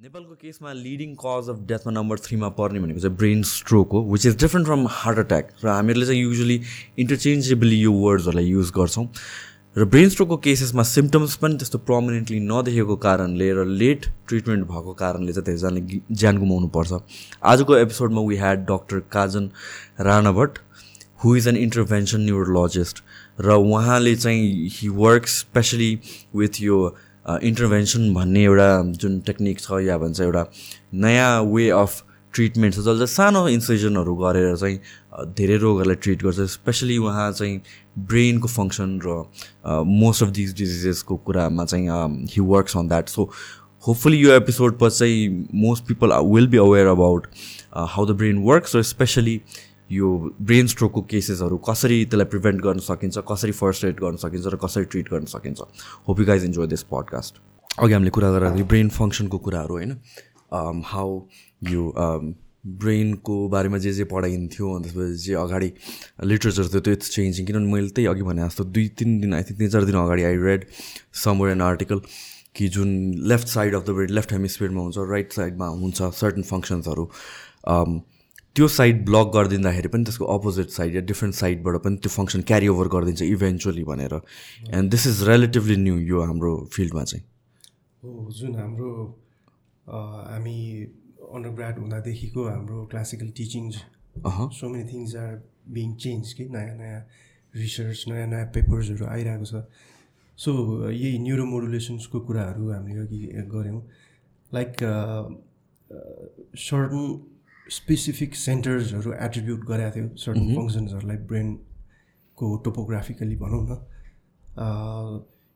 नेपालको केसमा leading cause of डेथमा नम्बर थ्रीमा पर्ने भनेको चाहिँ ब्रेन स्ट्रोक हो which is different from heart attack र हामीहरूले चाहिँ युजली इन्टरचेन्जेबली यो वर्ड्सहरूलाई युज गर्छौँ. र ब्रेन स्ट्रोकको केसेसमा सिम्टम्स पनि त्यस्तो प्रमिनेन्टली नदेखेको कारणले र लेट ट्रिटमेन्ट भएको कारणले चाहिँ धेरैजनाले ज्यान गुमाउनु पर्छ। आजको एपिसोडमा we had doctor Kajan Rana Bhatt who is an intervention neurologist र उहाँले चाहिँ हि वर्क स्पेसली विथ यो इन्टरभेन्सन भन्ने एउटा जुन टेक्निक छ या भन्छ एउटा नयाँ वे अफ ट्रिटमेन्ट छ जसले सानो इन्सिजनहरू गरेर चाहिँ धेरै रोगहरूलाई ट्रिट गर्छ स्पेसली उहाँ चाहिँ ब्रेनको फङ्सन र मोस्ट अफ दिज डिजिजेसको कुरामा चाहिँ he works on that so hopefully यो एपिसोड पछि चाहिँ most people will be aware about how the brain works र स्पेसली यो ब्रेन स्ट्रोकको केसेसहरू कसरी त्यसलाई प्रिभेन्ट गर्न सकिन्छ कसरी फर्स्ट एड गर्न सकिन्छ र कसरी ट्रिट गर्न सकिन्छ। Hope you guys enjoy this podcast अघि हामीले कुरा गरेर ब्रेन फङ्सनको कुराहरू होइन? हाउ यो ब्रेनको बारेमा जे जे पढाइन्थ्यो अनि त्यसपछि जे अगाडि लिट्रेचर थियो त्यो इट्स चेन्जिङ किनभने मैले त्यही अघि भने जस्तो दुई तिन दिन आई थिङ्क तिन चार दिन अगाडि I read summer an article कि जुन left side of the brain left हेमिस्फियरमा हुन्छ राइट साइडमा हुन्छ सर्टन फङ्सन्सहरू त्यो साइड ब्लक गरिदिँदाखेरि पनि त्यसको अपोजिट साइड या डिफ्रेन्ट साइडबाट पनि त्यो फङ्सन क्यारी ओभर गरिदिन्छ इभेन्चुली भनेर. And this is relatively new यो हाम्रो फिल्डमा चाहिँ. हो जुन हाम्रो हामी अन्डर ग्राड हुँदादेखिको हाम्रो classical teaching so many things are being change कि नयाँ नयाँ रिसर्च नयाँ नयाँ पेपर्सहरू आइरहेको छ। सो यही न्युरोमोडुलेसन्सको कुराहरू हामीले अघि गऱ्यौँ लाइक सर्टन स्पेसिफिक सेन्टर्सहरू एट्रिब्युट गरेको थियो सर्टन फङ्सन्सहरूलाई ब्रेनको टोपोग्राफिकली भनौँ न।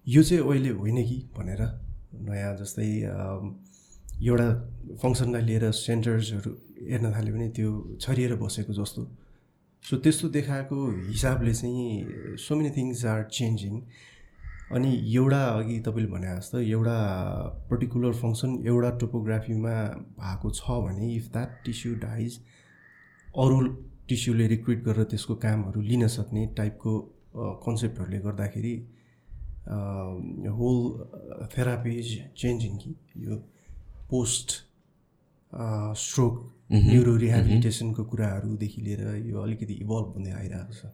यो चाहिँ अहिले होइन कि भनेर नयाँ जस्तै एउटा फङ्सनलाई लिएर सेन्टर्सहरू हेर्न थाल्यो भने त्यो छरिएर बसेको जस्तो। सो त्यस्तो देखाएको हिसाबले चाहिँ so many things are changing अनि एउटा अघि तपाईँले भने जस्तो एउटा पर्टिकुलर फङ्सन एउटा टोपोग्राफीमा भएको छ भने इफ द्याट टिस्यु डाइज अरू टिस्युले रिक्रुट गरेर त्यसको कामहरू लिन सक्ने टाइपको कन्सेप्टहरूले गर्दाखेरि होल थेरापी इज चेन्जिङ कि यो पोस्ट स्ट्रोक न्युरो रिहेबिलिटेसनको कुराहरूदेखि लिएर यो अलिकति इभल्भ हुँदै आइरहेको छ।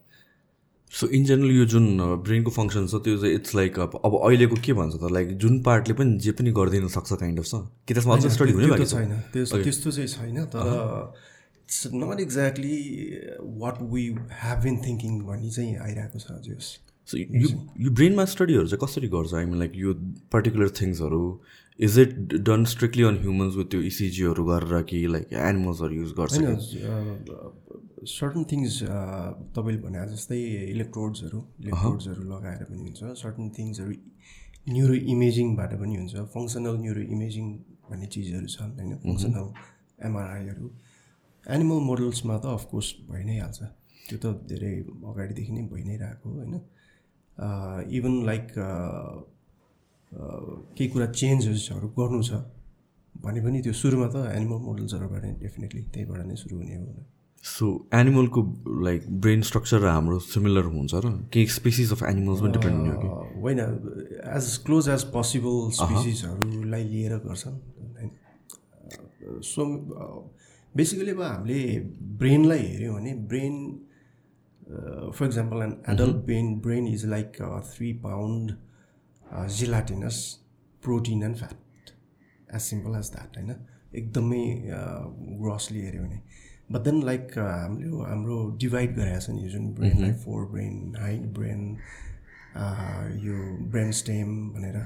सो इन जेनरल यो जुन ब्रेनको फङ्सन छ त्यो चाहिँ इट्स लाइक अब अब अहिलेको के भन्छ त? लाइक जुन पार्टले पनि जे पनि गरिदिन सक्छ काइन्ड अफ छ। कि त्यसमा अझ स्टडी हुने छैन। त्यस्तो चाहिँ छैन तर it's not exactly what we have been thinking भन्ने चाहिँ आइरहेको छ अझै सो यो यो ब्रेनमा स्टडीहरू चाहिँ कसरी गर्छ? आई मिन लाइक यो particular थिङ्सहरू is it done strictly on humans with त्यो इसिजीहरू गरेर कि लाइक एनिमल्सहरू युज गर्छ सर्टन थिङ्स तपाईँले भने जस्तै इलेक्ट्रोड्सहरू इलेक्ट्रोड्सहरू लगाएर पनि हुन्छ। सर्टन थिङ्सहरू न्युरो इमेजिङबाट पनि हुन्छ। फङ्सनल न्युरो इमेजिङ भन्ने चिजहरू छन् होइन? फङ्सनल एमआरआईहरू एनिमल मोडल्समा त अफकोर्स भइ नै हाल्छ। त्यो त धेरै अगाडिदेखि नै भइ नै रहेको होइन? इभन लाइक केही कुरा चेन्जेसहरू गर्नु छ भने पनि त्यो सुरुमा त एनिमल मोडल्सहरूबाट डेफिनेटली त्यहीबाट नै सुरु हुने हो सो एनिमलको लाइक ब्रेन स्ट्रक्चर र हाम्रो सिमिलर हुन्छ र केही स्पेसिस अफ एनिमल्स पनि डिपेन्ड हुने हो कि? होइन एज क्लोज एज पोसिबल स्पेसिसहरूलाई लिएर गर्छन् होइन। सो बेसिकली अब हामीले ब्रेनलाई हेऱ्यौँ भने brain for example an adult brain brain is like three pound gelatinous protein and fat as simple as that होइन? एकदमै ग्रसली हेऱ्यो भने। बट देन लाइक हाम्रो हाम्रो डिभाइड गरेको छ नि जुन ब्रेनलाई फोर ब्रेन हाइट ब्रेन यो ब्रेन स्टेम भनेर।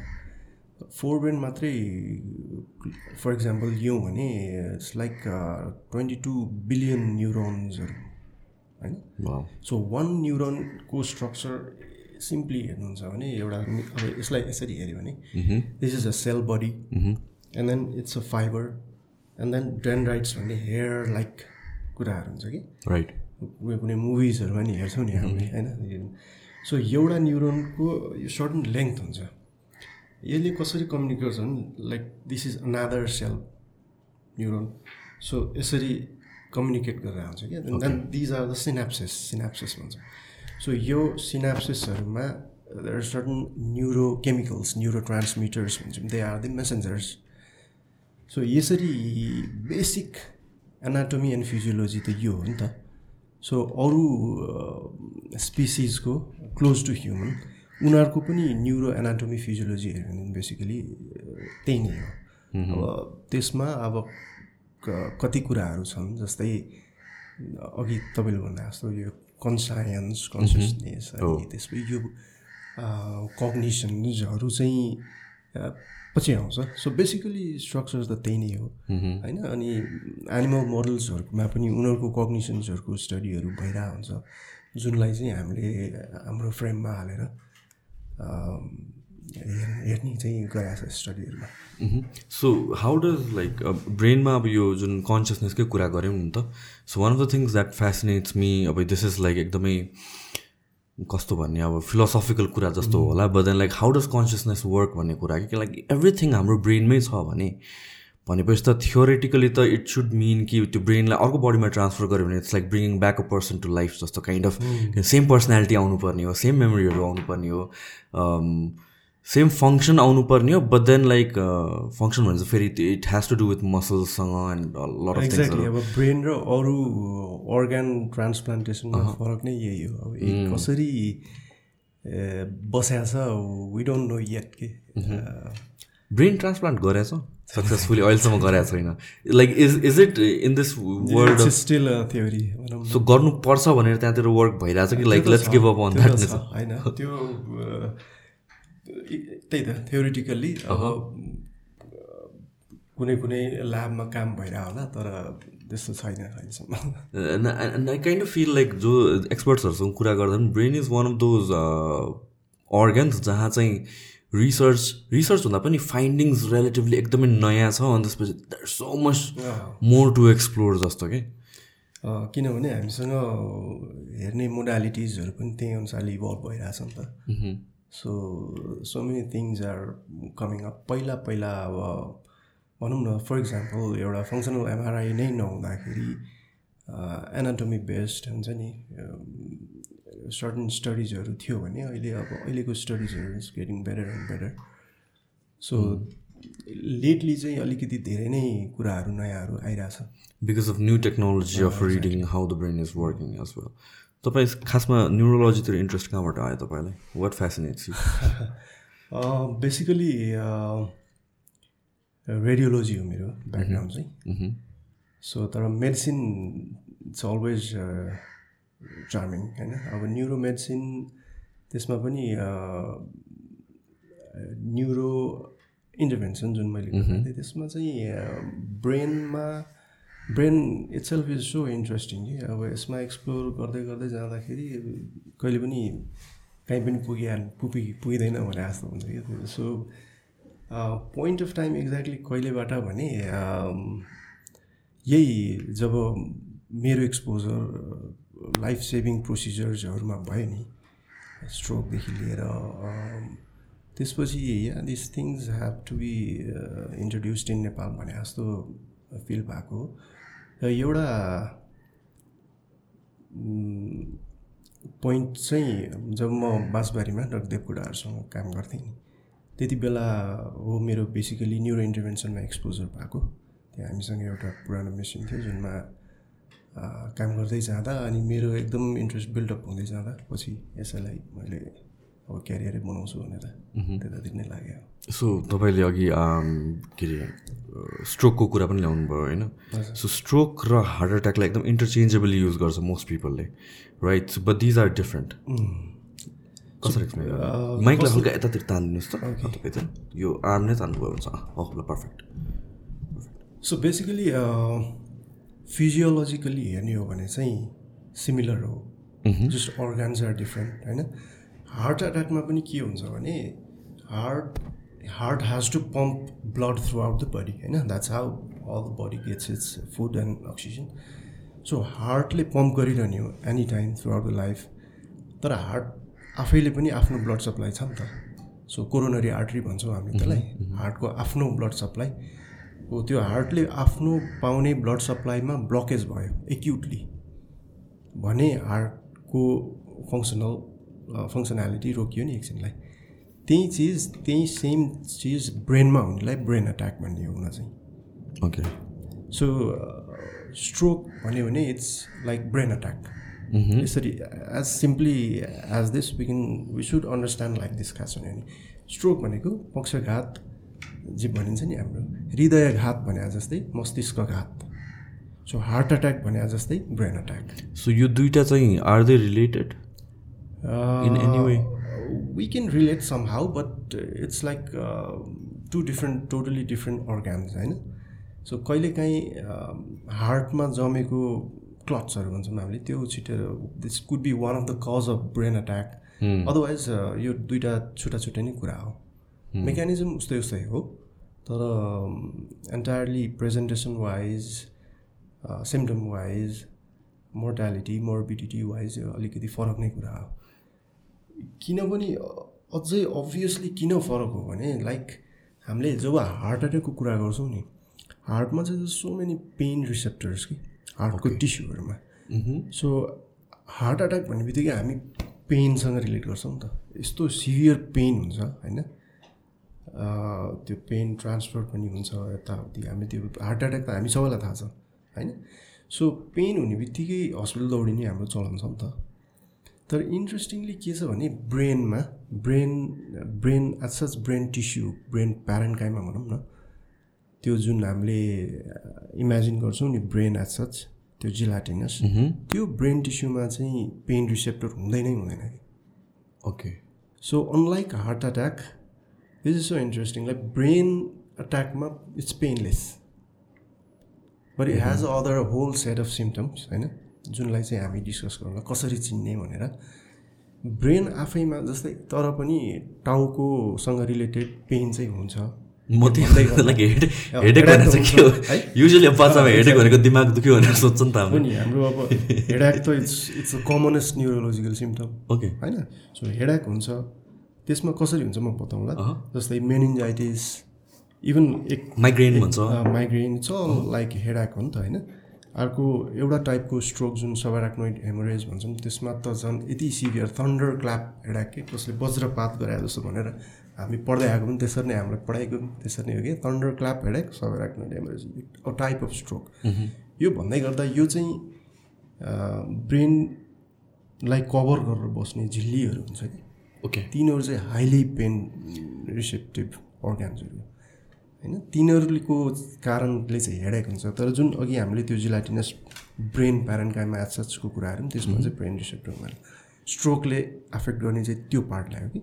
फोर ब्रेन मात्रै फर इक्जाम्पल लियौँ भने it's like twenty two billion न्युरोन्सहरू होइन? सो वान न्युरोनको स्ट्रक्चर सिम्पली हेर्नुहुन्छ भने एउटा अब यसलाई यसरी हेऱ्यो भने this is a cell body and then it's a fibre and then dendrites भन्ने हेयर लाइक कुराहरू हुन्छ कि? राइट कुनै कुनै मुभिजहरूमा नि हेर्छौँ नि हामीले होइन? सो एउटा न्युरोनको यो सर्टन लेन्थ हुन्छ। यसले कसरी कम्युनिकेट गर्छ भने like this is another cell neuron so यसरी कम्युनिकेट गरेर आउँछ क्या then these are the synapses synapses भन्छ। सो यो सिनाप्सिसहरूमा there certain neurochemicals neurotransmitters भन्छौँ they are the messengers so यसरी बेसिक एनाटोमी एन्ड फिजियोलोजी त यो हो नि त। सो अरू स्पिसिजको क्लोज टु ह्युमन उनीहरूको पनि न्युरो एनाटोमी फिजियोलोजी हेऱ्यो भने बेसिकली त्यही नै हो। अब त्यसमा अब कति कुराहरू छन् जस्तै अघि तपाईँले भन्दा जस्तो यो कन्सायन्स कन्सियसनेस अनि त्यसपछि यो कग्निसन्सहरू चाहिँ पछि आउँछ। सो बेसिकली स्ट्रक्चर्स त त्यही नै हो। होइन? अनि एनिमल मोडल्सहरूमा पनि उनीहरूको कग्निसन्सहरूको स्टडीहरू भइरहेको हुन्छ जुनलाई चाहिँ हामीले हाम्रो फ्रेममा हालेर हेर्ने चाहिँ गराएको छ स्टडीहरूमा। सो हाउ डज लाइक ब्रेनमा अब यो जुन कन्सियसनेसकै कुरा गऱ्यौँ नि त so one of the things that fascinates me अब दिस इज लाइक एकदमै कस्तो भन्ने अब फिलोसफिकल कुरा जस्तो होला but then like how does consciousness work भन्ने कुरा कि लाइक एभ्रिथिङ हाम्रो ब्रेनमै छ भने भनेपछि त थियोरिटिकली त इट सुड मिन कि त्यो ब्रेनलाई अर्को बडीमा ट्रान्सफर गऱ्यो भने it's like bringing back a person to life जस्तो काइन्ड अफ सेम पर्सनालिटी आउनुपर्ने हो सेम मेमोरीहरू आउनुपर्ने हो सेम फङ्सन आउनुपर्ने हो बट देन लाइक फङ्सन भने चाहिँ फेरि it has to do with मसल्ससँग and lot of exactly अब ब्रेन र अरू अर्ग्यान ट्रान्सप्लान्टेसनमा फरक नै यही हो। अब कसरी बस्या छ वी डोन्ट नो यट के। ब्रेन ट्रान्सप्लान्ट गरेछ? सक्सेसफुली अहिलेसम्म गरेको छैन। Like is is it in this world still theory so गर्नुपर्छ भनेर त्यहाँतिर वर्क भइरहेछ कि? Like let's give up on that होइन? त्यो त्यही त थ्योरिटिकल्ली अब कुनै कुनै ल्याबमा काम भइरह होला तर त्यस्तो छैन अहिलेसम्म। I kind of feel like जो एक्सपर्ट्सहरूसँग कुरा गर्दा पनि brain is one of those organs जहाँ चाहिँ रिसर्च रिसर्च हुँदा पनि फाइन्डिङ्स रिलेटिभली एकदमै नयाँ छ अनि त्यसपछि there so much more to explore जस्तो कि। किनभने हामीसँग हेर्ने मोडालिटिजहरू पनि त्यही अनुसारले इभल्भ भइरहेछ नि त। So so many things are coming up पहिला पहिला अब भनौँ न फर इक्जाम्पल एउटा फङ्सनल एमआरआई नै नहुँदाखेरि एनाटोमी बेस्ड हुन्छ नि सर्टन स्टडिजहरू थियो भने अहिले अब अहिलेको स्टडिजहरू is getting better and better so lately चाहिँ अलिकति धेरै नै कुराहरू नयाँहरू आइरहेछ। Because of new technology of reading how the brain is working as well तपाईँ खासमा न्युरोलोजीतिर इन्ट्रेस्ट कहाँबाट आयो तपाईँलाई? What fascinates you basically radiology हो मेरो ब्याकग्राउन्ड चाहिँ। सो तर मेडिसिन इट्स अलवेज चार्मिङ होइन? अब न्युरो मेडिसिन त्यसमा पनि न्युरो इन्टरभेन्सन जुन मैले थिएँ त्यसमा चाहिँ ब्रेनमा brain itself is so interesting कि अब यसमा एक्सप्लोर गर्दै गर्दै जाँदाखेरि कहिले पनि कहीँ पनि पुगिहाल पुगि पुगिँदैन भने जस्तो हुन्छ कि so point of time exactly कहिलेबाट भने यही जब मेरो एक्सपोजर लाइफ सेभिङ प्रोसिजर्सहरूमा भयो नि स्ट्रोकदेखि लिएर त्यसपछि या this things have to be introduced in Nepal भने जस्तो फिल भएको। र एउटा पोइन्ट चाहिँ जब म बाँसबारीमा डक्टर देवकुडाहरूसँग काम गर्थेँ नि त्यति बेला हो मेरो बेसिकली न्युरो इन्टरभेन्सनमा एक्सपोजर भएको। त्यहाँ हामीसँग एउटा पुरानो मेसिन थियो जुनमा काम गर्दै जाँदा अनि मेरो एकदम इन्ट्रेस्ट बिल्डअप हुँदै जाँदा पछि यसैलाई मैले अब क्यारियरै बनाउँछु भनेर त्यतातिर नै लाग्यो। सो तपाईँले अघि के अरे स्ट्रोकको कुरा पनि ल्याउनु भयो होइन सो स्ट्रोक र हार्ट एट्याकलाई एकदम इन्टरचेन्जेबली युज गर्छ most पिपलले right but these are different कसरी एक्सप्लेन माइकलाई हल्का यतातिर तानिदिनुहोस् त तपाईँ चाहिँ। यो आर्म नै तान्नुभयो हुन्छ ल पर्फेक्ट सो बेसिकली फिजियोलोजिकली हेर्ने हो भने चाहिँ सिमिलर हो। जस्ट अर्गान्स आर डिफ्रेन्ट होइन? हार्ट एट्याकमा पनि के हुन्छ भने heart heart has to pump blood throughout the body होइन? That's how all the body gets its food and oxygen so Hartley pump गरिरहने हो any time throughout the life तर हार्ट आफैले पनि आफ्नो ब्लड सप्लाई छ नि त। सो कोरोनरी आर्ट्री भन्छौँ हामीले त्यसलाई। हार्टको आफ्नो ब्लड सप्लाई हो त्यो हार्टले आफ्नो पाउने ब्लड सप्लाईमा ब्लकेज भयो एक्युटली भने हार्टको फङ्सनल फङ्सनालिटी रोकियो नि एकछिनलाई। त्यही चिज त्यही सेम चिज ब्रेनमा हुनेलाई ब्रेन एट्याक भन्ने हुन चाहिँ। ओके सो स्ट्रोक भन्यो भने इट्स लाइक ब्रेन अट्याक यसरी as simply as this we can we should understand like this खास भन्यो भने। स्ट्रोक भनेको पक्षघात जे भनिन्छ नि हाम्रो हृदयघात भने जस्तै मस्तिष्कघात। सो हार्ट एट्याक भने जस्तै ब्रेन एट्याक सो यो दुइटा चाहिँ are they related in any way we can relate some how but it's like two different totally different organs होइन सो कहिलेकाहीँ हार्टमा जमेको क्लट्सहरू भन्छौँ हामीले त्यो छिटेर this could be one of the cause of brain attack otherwise यो दुइटा छुट्टा छुट्टै नै कुरा हो। मेकानिजम उस्तै उस्तै हो। तर entirely presentation wise symptom wise mortality morbidity wise अलिकति फरक नै कुरा हो। किनभने अझै अभियसली किन फरक हो भने लाइक हामीले जब हार्ट एट्याकको कुरा गर्छौँ नि हार्टमा चाहिँ सो मेनी पेन रिसेप्टर्स कि हार्टको टिस्युहरूमा सो हार्ट एट्याक भन्ने बित्तिकै हामी पेनसँग रिलेट गर्छौँ नि त। यस्तो सिभियर पेन हुन्छ होइन? त्यो पेन ट्रान्सफर पनि हुन्छ यताउति। हामी त्यो हार्ट एट्याक त हामी सबैलाई थाहा छ होइन? सो पेन हुने बित्तिकै हस्पिटल दौडिने हाम्रो चलन छ नि त। तर इन्ट्रेस्टिङली के छ भने ब्रेनमा brain brain as such brain tissue brain parenchyma भनौँ न त्यो जुन हामीले इमेजिन गर्छौँ नि ब्रेन एज सच त्यो जिलाटिनस त्यो ब्रेन टिस्युमा चाहिँ पेन रिसेप्टर हुँदै नै हुँदैन कि। Okay. So unlike heart attack this is so interesting like brain एट्याकमा it's painless but it has other whole set of symptoms होइन? जुनलाई चाहिँ हामी डिस्कस गरौँला कसरी चिन्ने भनेर। ब्रेन आफैमा जस्तै तर पनि टाउकोसँग रिलेटेड पेन चाहिँ हुन्छ। म हेडेक भनेर चाहिँ के हो? युजली हेडेक भनेको दिमाग दुख्यो भनेर सोध्छ नि त हाम्रो। नि हाम्रो अब हेडाक त it's it's a commonest neurological symptom okay होइन? सो हेडाक हुन्छ। त्यसमा कसरी हुन्छ म बताउँला। जस्तै मेनिन्जाइटिस इभन एक माइग्रेन भन्छ। माइग्रेन छ लाइक हेडाक हो नि त होइन? अर्को एउटा टाइपको स्ट्रोक जुन सबराक्नोइड हेमोरेज भन्छौँ त्यसमा त झन् यति सिभियर थन्डर क्ल्याप हेडाक के कसले वज्रपात गरे जस्तो भनेर हामी पढ्दै आएको पनि त्यसरी नै हामीलाई पढाइको पनि त्यसरी नै हो कि। Thunder clap headache subarachnoid haemorrhage a type of stroke यो भन्दै गर्दा यो चाहिँ ब्रेनलाई कभर गरेर बस्ने झिल्लीहरू हुन्छ कि। ओके तिनीहरू चाहिँ हाइली पेन रिसेप्टिभ अर्ग्यान्सहरू होइन? तिनीहरूको कारणले चाहिँ हेडेक हुन्छ। तर जुन अघि हामीले त्यो जिलाटिनस ब्रेन प्यारेन्टकाइमा एचएचको कुराहरू पनि त्यसमा चाहिँ ब्रेन रिसेप्टर भएर स्ट्रोकले एफेक्ट गर्ने चाहिँ त्यो पार्टलाई हो कि।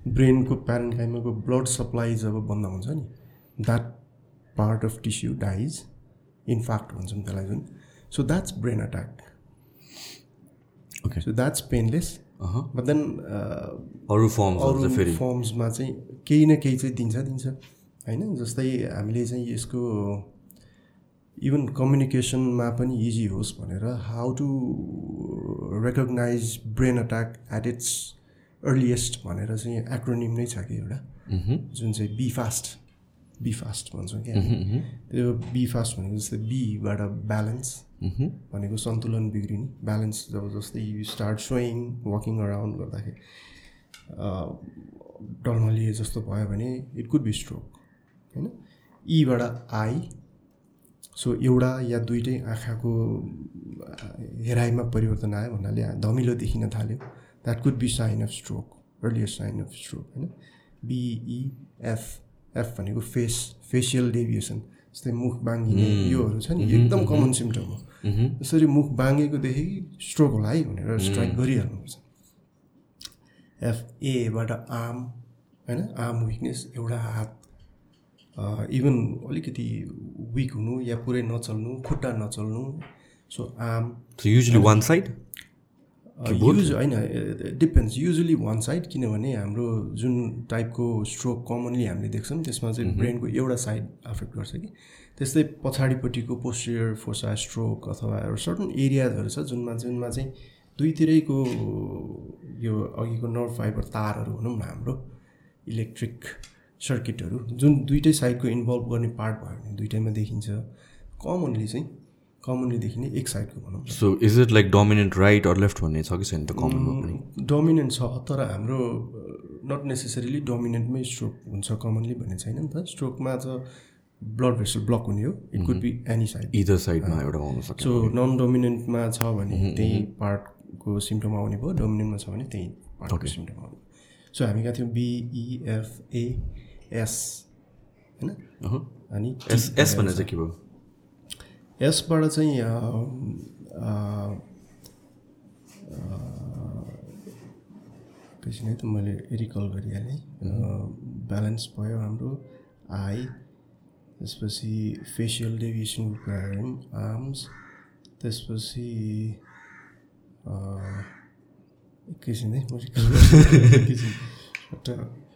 ब्रेनको प्यारेन्टकाइमाको ब्लड सप्लाई जब बन्द हुन्छ नि that part of tissue dies infarct भन्छौँ त्यसलाई जुन। So that's brain attack okay so that's painless but then अरू फर्म्स अरू फर्म्समा चाहिँ केही न केही चाहिँ दिन्छ दिन्छ। होइन? जस्तै हामीले चाहिँ यसको इभन कम्युनिकेसनमा पनि इजी होस् भनेर how to recognise brain attack at its earliest भनेर चाहिँ एक्रोनिम नै छ कि एउटा? जुन चाहिँ बी फास्ट बी फास्ट भन्छौँ क्या त्यो बी फास्ट भनेको जस्तै बीबाट ब्यालेन्स भनेको सन्तुलन बिग्रिने। ब्यालेन्स जब जस्तै you start sowing walking around गर्दाखेरि डल्मलिए जस्तो भयो भने इट कुड बी स्ट्रोक होइन? ईबाट आई। सो एउटा या दुइटै आँखाको हेराइमा परिवर्तन आयो भन्नाले धमिलो देखिन थाल्यो। That could be sign of stroke earliest sign of stroke होइन? बिइएफ एफ भनेको फेस फेसियल डेभिएसन जस्तै मुख बाङ्गिने योहरू छ नि एकदम कमन सिम्टम हो। यसरी मुख बाँगेको देखेँ स्ट्रोक होला है भनेर स्ट्राइक गरिहाल्नुपर्छ। एफ एबाट आर्म होइन? आर्म विकनेस एउटा हात इभन अलिकति विक हुनु या पुरै नचल्नु खुट्टा नचल्नु so arm usually one side use होइन डिपेन्ड्स युजली वान साइड किनभने हाम्रो जुन टाइपको स्ट्रोक कमनली हामीले देख्छौँ त्यसमा चाहिँ ब्रेनको एउटा साइड एफेक्ट गर्छ कि। त्यस्तै पछाडिपट्टिको पोस्टियर फोसा स्ट्रोक अथवा एउटा सर्टन एरियाजहरू छ जुनमा जुनमा चाहिँ दुईतिरैको यो अघिको नर्भ फाइबर तारहरू भनौँ न हाम्रो इलेक्ट्रिक सर्किटहरू जुन दुइटै साइडको इन्भल्भ गर्ने पार्ट भयो भने दुइटैमा देखिन्छ। कमनली चाहिँ कमनली देखिने एक साइडको भनौँ so is it like dominant right or left भन्ने छ कि छैन त कमनमा पनि? डोमिनेन्ट छ तर हाम्रो नट नेसेसरीली डोमिनेन्टमै स्ट्रोक हुन्छ कमनली भन्ने छैन नि त। स्ट्रोकमा त ब्लड भेसल ब्लक हुने हो। It could be any side either साइडमा एउटा आउन सक्छ सो नन डोमिनेन्टमा छ भने त्यही पार्टको सिम्टम आउने भयो। डोमिनेन्टमा छ भने त्यही पार्टको सिम्टम आउने सो हामी गएको थियौँ? बिइएफएएस होइन? अनि एस एस भनेर चाहिँ के भयो? यसबाट चाहिँ एकैछिन है त मैले रिकल गरिहालेँ। ब्यालेन्स भयो हाम्रो आई त्यसपछि फेसियल डेभिएसनको कुरा गऱ्यौँ आर्म्स त्यसपछि एकैछिन है म रिकल। एकैछिन।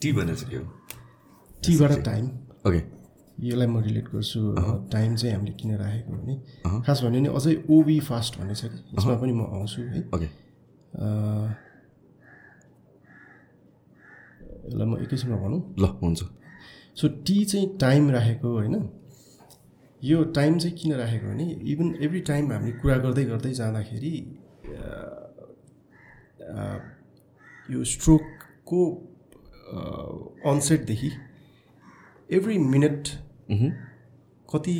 टी भनेर चाहिँ के हो टीबाट टाइम ओके यसलाई म रिलेट गर्छु टाइम चाहिँ हामीले किन राखेको भने खास भन्यो भने अझै ओबी फास्ट भन्ने छ कि यसमा पनि म आउँछु है। ओके यसलाई म एकैछिनमा भनौँ। ल हुन्छ। सो टी चाहिँ टाइम राखेको होइन। यो टाइम चाहिँ किन राखेको भने इभन एभ्री टाइम हामीले कुरा गर्दै गर्दै जाँदाखेरि अँ, अँ, स्ट्रोकको अनसेटदेखि एभ्री मिनट कति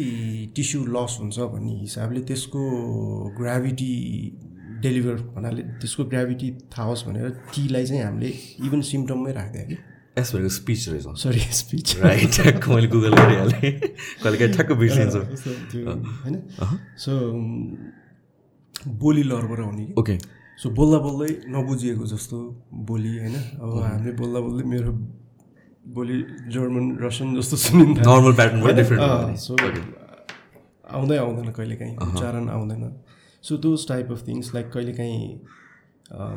टिस्यु लस हुन्छ भन्ने हिसाबले त्यसको ग्राभिटी डेलिभर भन्नाले त्यसको ग्राभिटी थाहा होस् भनेर टीलाई चाहिँ हामीले इभन सिम्टममै राख्दै कि। एस भनेको स्पिच रहेछ सरी स्पिच राइट ठ्याक्क मैले गुगल गरिहालेँ कहिले काहीँ ठ्याक्क बिर्सिन्छ होइन? सो बोली लहरबाट हुने कि ओके सो बोल्दा बोल्दै नबुझिएको जस्तो बोली होइन अब हामीले बोल्दा बोल्दै मेरो बोली जर्मन रसियन जस्तो सुनिन्छ नर्मल डिफ्रेन्ट सो आउँदै आउँदैन कहिलेकाहीँ उच्चारण आउँदैन so those type of things like कहिलेकाहीँ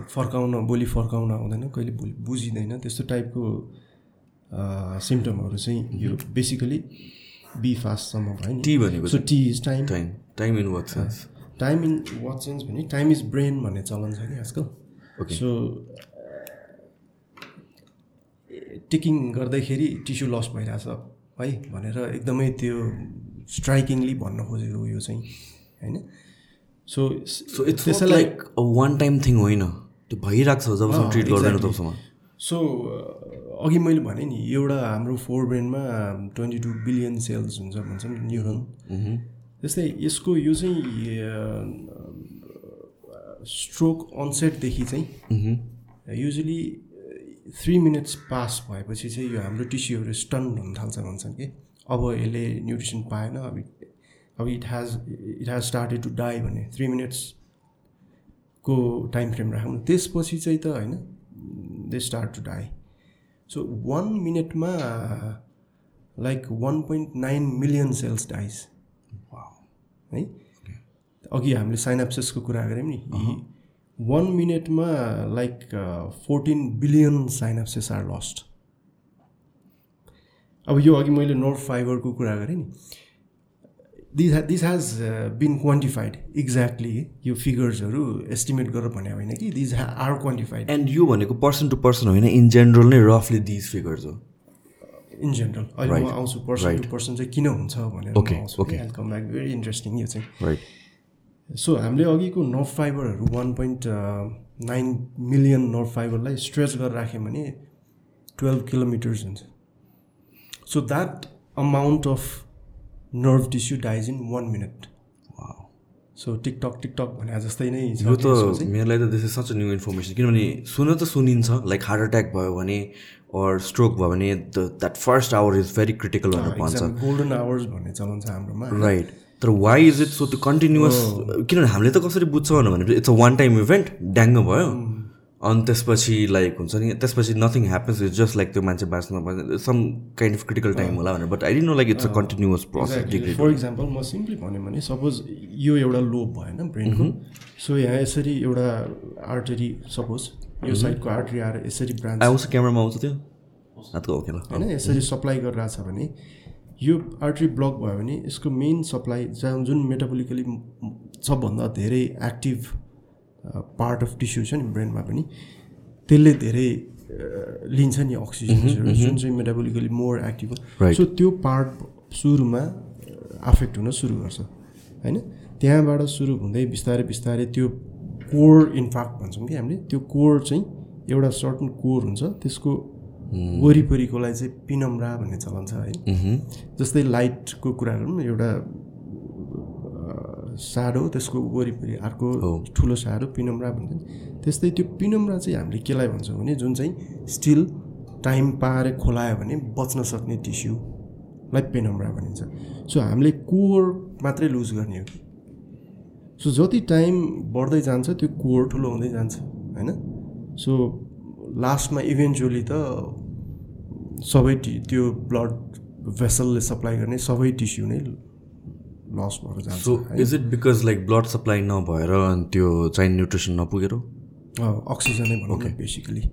फर्काउन बोली फर्काउन आउँदैन कहिले बोली बुझिँदैन त्यस्तो टाइपको सिम्टमहरू चाहिँ यो बेसिकली बी फास्टसम्म भयो नि टी भनेको so T is time time time in what sense time in what sense भने टाइम इज ब्रेन भन्ने चलन छ कि आजकल. सो टिकिङ गर्दाखेरि टिस्यु लस भइरहेछ है भनेर एकदमै त्यो स्ट्राइकिङली भन्न खोजेको यो चाहिँ होइन? So so it's like one time thing होइन। त्यो भइरहेको छ जबसम्म ट्रिट गर्दैन तबसम्म। सो अघि मैले भने नि एउटा हाम्रो फोर ब्रेनमा ट्वेन्टी टू बिलियन सेल्स हुन्छ भन्छौँ न्युरोन त्यस्तै यसको यो चाहिँ स्ट्रोक अनसेटदेखि चाहिँ युजली थ्री मिनट्स पास भएपछि चाहिँ यो हाम्रो टिस्युहरू स्टन हुन थाल्छ भन्छन् कि। अब यसले न्युट्रिसन पाएन अब अब it has it has started to die भने थ्री मिनट्सको टाइम फ्रेम राखौँ त्यसपछि चाहिँ त होइन they start to die so one मिनटमा like one point nine million cells dies है? अघि हामीले साइनाप्सिसको कुरा गऱ्यौँ नि। वान मिनटमा like fourteen billion synapsis are lost अब यो अघि मैले नर्भ फाइबरको कुरा गरेँ नि। This this has been quantified exactly यो फिगर्सहरू एस्टिमेट गरेर भने होइन कि? दिज आर क्वान्टिफाइड एन्ड यो भनेको पर्सन टु पर्सन होइन इन जेनरल नै रफली दिज फिगर्स हो। इन जेनरल अहिले म आउँछु पर्सन टु पर्सन चाहिँ किन हुन्छ भनेर. कम ब्याक भेरी इन्ट्रेस्टिङ यो चाहिँ। सो हामीले अघिको nerve फाइबरहरू one point nine million nerve फाइबरलाई stretch गरेर राख्यौँ भने टुवेल्भ किलोमिटर्स हुन्छ। So that amount of nerve tissue dies in one minute. So tick tock tick tock भने जस्तै नै यो त चाहिँ। मेरो लागि त this is such new information किनभने सुन त सुनिन्छ लाइक हार्ट एट्याक भयो भने अर स्ट्रोक भयो भने the that first hour is very critical भनेर भन्छ। एक्जाम गोल्डन आवर्स भन्ने चलन छ हाम्रोमा। राइट तर वाइ इज इट सो त्यो कन्टिन्युस किनभने हामीले त कसरी बुझ्छौँ भने it's a one time event ड्याङ्ग भयो। अनि त्यसपछि लाइक हुन्छ नि त्यसपछि nothing happens is just like त्यो मान्छे बाँच्न some kind of critical time होला भनेर but I didn't know like it's a continuous process for example म सिम्पली भन्यो भने सपोज यो एउटा लोब भएन ब्रेनको सो यहाँ यसरी एउटा आर्टरी सपोज यो साइडको आर्टरी आएर यसरी ब्रान्च आउँछ क्यामरामा आउँछ त्यो? हातको ओके ल होइन यसरी सप्लाई गरिरहेछ भने यो आर्टरी ब्लक भयो भने यसको मेन सप्लाई जहाँ जुन मेटाबोलिकली सबभन्दा धेरै एक्टिभ पार्ट अफ टिस्यु छ नि ब्रेनमा पनि त्यसले धेरै लिन्छ नि अक्सिजन जुन चाहिँ मेटाबोलिकली मोर एक्टिभ हो. सो त्यो पार्ट सुरुमा आफेक्ट हुन सुरु गर्छ। होइन? त्यहाँबाट सुरु हुँदै बिस्तारै बिस्तारै त्यो कोर इन्फ्याक्ट भन्छौँ कि हामीले त्यो कोर चाहिँ एउटा सर्टन कोर हुन्छ त्यसको वरिपरिकोलाई चाहिँ पिनम्रा भन्ने चलन छ है। जस्तै लाइटको कुरा गरौँ एउटा साडो त्यसको वरिपरि अर्को ठुलो साडो पिनम्रा भन्छ त्यस्तै त्यो पिनम्रा चाहिँ हामीले केलाई भन्छौँ भने जुन चाहिँ स्टिल टाइम पाएर खोलायो भने बच्न सक्ने टिस्युलाई पेनम्रा भनिन्छ। सो हामीले कोर मात्रै लुज गर्ने हो कि? सो जति टाइम बढ्दै जान्छ त्यो कोर ठुलो हुँदै जान्छ होइन? सो लास्टमा इभेन्चुली त सबै टि त्यो ब्लड भेसलले सप्लाई गर्ने सबै टिस्यु नै लस भएर जान्छ so is it because like blood supply नभएर अनि त्यो चाहिने न्युट्रिसन नपुगेर? अक्सिजनै भनौँ न बेसिकली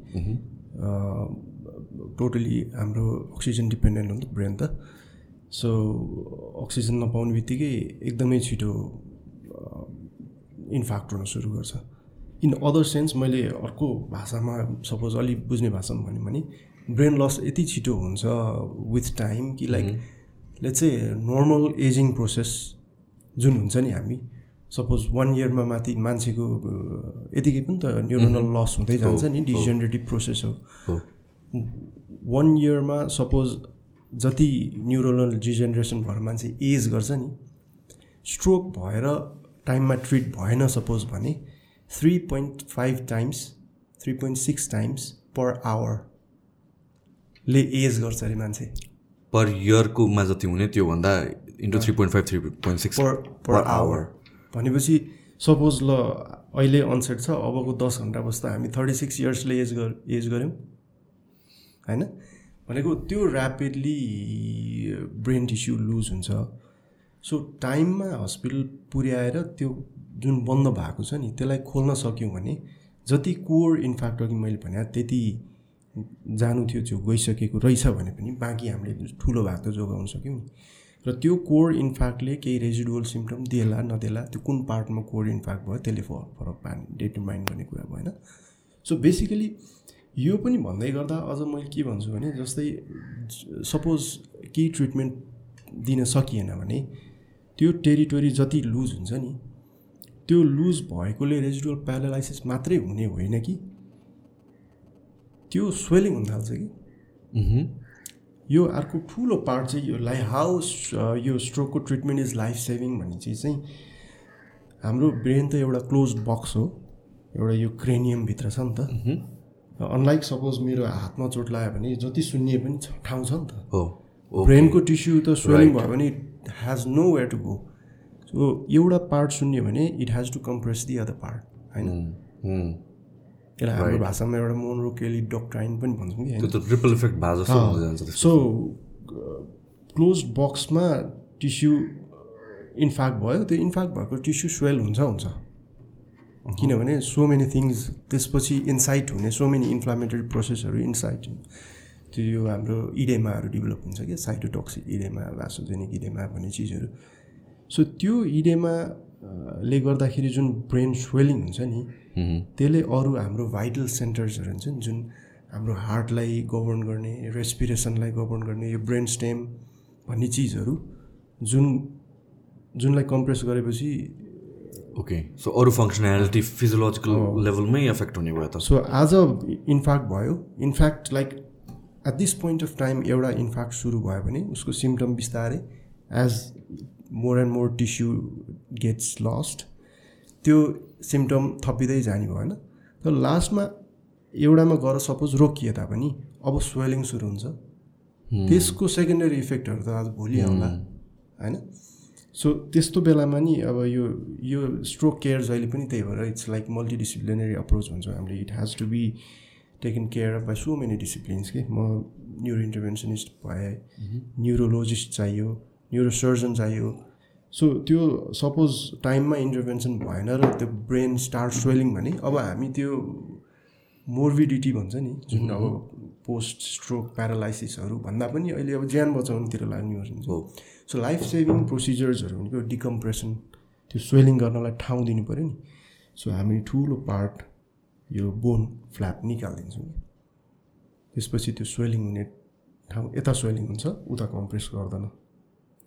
टोटली हाम्रो अक्सिजन डिपेन्डेन्ट हो नि त ब्रेन त। सो अक्सिजन नपाउने बित्तिकै एकदमै छिटो इन्फ्याक्ट हुन सुरु गर्छ। इन अदर सेन्स मैले अर्को भाषामा सपोज अलिक बुझ्ने भाषामा भन्यो भने ब्रेन लस यति छिटो हुन्छ विथ टाइम कि लाइक ले चाहिँ नर्मल एजिङ प्रोसेस जुन हुन्छ नि हामी सपोज वान इयरमा माथि मान्छेको यतिकै पनि त न्युरोनल लस हुँदै जान्छ नि डिजेनरेटिभ प्रोसेस हो। वान इयरमा सपोज जति न्युरोनल डिजेनरेसन भएर मान्छे एज गर्छ नि स्ट्रोक भएर टाइममा ट्रिट भएन सपोज भने three point five times three point six times per आवरले एज गर्छ अरे मान्छे। पर इयरकोमा जति हुने त्योभन्दा into three point five three point six per per hour भनेपछि सपोज ल अहिले अनसेट छ अबको दस घन्टा बस्दा हामी थर्टी सिक्स इयर्सले एज गर एज गऱ्यौँ। होइन? भनेको त्यो ऱ्यापिडली ब्रेन टिस्यु लुज हुन्छ। सो टाइममा हस्पिटल पुर्याएर त्यो जुन बन्द भएको छ नि त्यसलाई खोल्न सक्यौँ भने जति कोर इन्फ्याक्ट अघि मैले भने त्यति जानु थियो त्यो गइसकेको रहेछ भने पनि बाँकी हामीले ठुलो भाग त जोगाउन सक्यौँ नि। र त्यो कोर इन्फ्याक्टले केही रेजिडुअल सिम्टम दिएला नदेला त्यो कुन पार्टमा कोर इन्फ्याक्ट भयो त्यसले फरक पार्ने डिटरमाइन गर्ने कुरा भएन। सो बेसिकली यो पनि भन्दै गर्दा अझ मैले के भन्छु भने जस्तै सपोज केही ट्रिटमेन्ट दिन सकिएन भने त्यो टेरिटोरी जति लुज हुन्छ नि त्यो लुज भएकोले रेजिडुअल प्यारालाइसिस मात्रै हुने होइन कि? त्यो स्वेलिङ हुन थाल्छ कि? यो अर्को ठुलो पार्ट चाहिँ यो लाइफ हाउ यो स्ट्रोकको ट्रिटमेन्ट इज लाइफ सेभिङ भन्ने चिज चाहिँ हाम्रो ब्रेन त एउटा क्लोज बक्स हो एउटा यो क्रेनियमभित्र छ नि त। अनलाइक सपोज मेरो हातमा चोट लाग्यो भने जति सुन्ने पनि ठाउँ छ नि त। ब्रेनको टिस्यु त स्वेलिङ भयो भने has no where to go so एउटा पार्ट सुन्यो भने it has to compress the other part होइन? त्यसलाई हाम्रो भाषामा एउटा मोनरो केली डक्ट्राइन पनि भन्छौँ कि सो क्लोज बक्समा टिस्यु इन्फ्याक्ट भयो त्यो इन्फ्याक्ट भएको टिस्यु स्वेल हुन्छ हुन्छ। किनभने सो मेनी थिङ्स त्यसपछि इन्साइट हुने सो मेनी इन्फ्लामेटरी प्रोसेसहरू इन्साइट त्यो यो हाम्रो इडेमाहरू डेभलप हुन्छ कि साइटोटोक्सिक इडेमा भासोजेनिक इडेमा भन्ने चिजहरू। सो त्यो इडेमा ले गर्दाखेरि जुन ब्रेन स्वेलिङ हुन्छ नि त्यसले अरू हाम्रो भाइटल सेन्टर्सहरू हुन्छ नि जुन हाम्रो हार्टलाई गभर्न गर्ने रेस्पिरेसनलाई गभर्न गर्ने यो ब्रेन स्टेम भन्ने चिजहरू जुन जुनलाई कम्प्रेस गरेपछि ओके। सो अरू फङ्सनालिटी फिजियोलोजिकल लेभलमै एफेक्ट हुने भयो त। सो आज इन्फ्याक्ट भयो। Infarct like at this point of time एउटा इन्फ्याक्ट सुरु भयो भने उसको सिम्टम बिस्तारै as more and more tissue gets lost त्यो सिम्टम थपिँदै जाने भएन। तर लास्टमा एउटामा गएर सपोज रोकिए तापनि अब स्वेलिङ सुरु हुन्छ। त्यसको सेकेन्डरी इफेक्टहरू त आज भोलि आउँला होइन? सो त्यस्तो बेलामा नि अब यो यो स्ट्रोक केयर जहिले पनि त्यही भएर इट्स लाइक मल्टिडिसिप्लिनरी अप्रोच भन्छौँ हामीले। It has to be taken care of by so many disciplines कि म न्युरो इन्टरभेन्सनिस्ट भएँ न्युरोलोजिस्ट चाहियो न्युरोसर्जन चाहियो। सो त्यो सपोज टाइममा इन्टरभेन्सन भएन र त्यो ब्रेन स्टार्ट स्वेलिङ भने अब हामी त्यो मोर्बिडिटी भन्छ नि जुन अब पोस्ट स्ट्रोक प्यारालाइसिसहरू भन्दा पनि अहिले अब ज्यान बचाउनुतिर लाग्ने हुन्छ सो लाइफ सेभिङ प्रोसिजर्सहरू भनेको डिकम्प्रेसन त्यो स्वेलिङ गर्नलाई ठाउँ दिनु पऱ्यो नि। सो हामी ठुलो पार्ट यो बोन फ्ल्याप निकालिदिन्छौँ त्यसपछि त्यो स्वेलिङ हुने ठाउँ यता स्वेलिङ हुन्छ उता कम्प्रेस गर्दैन।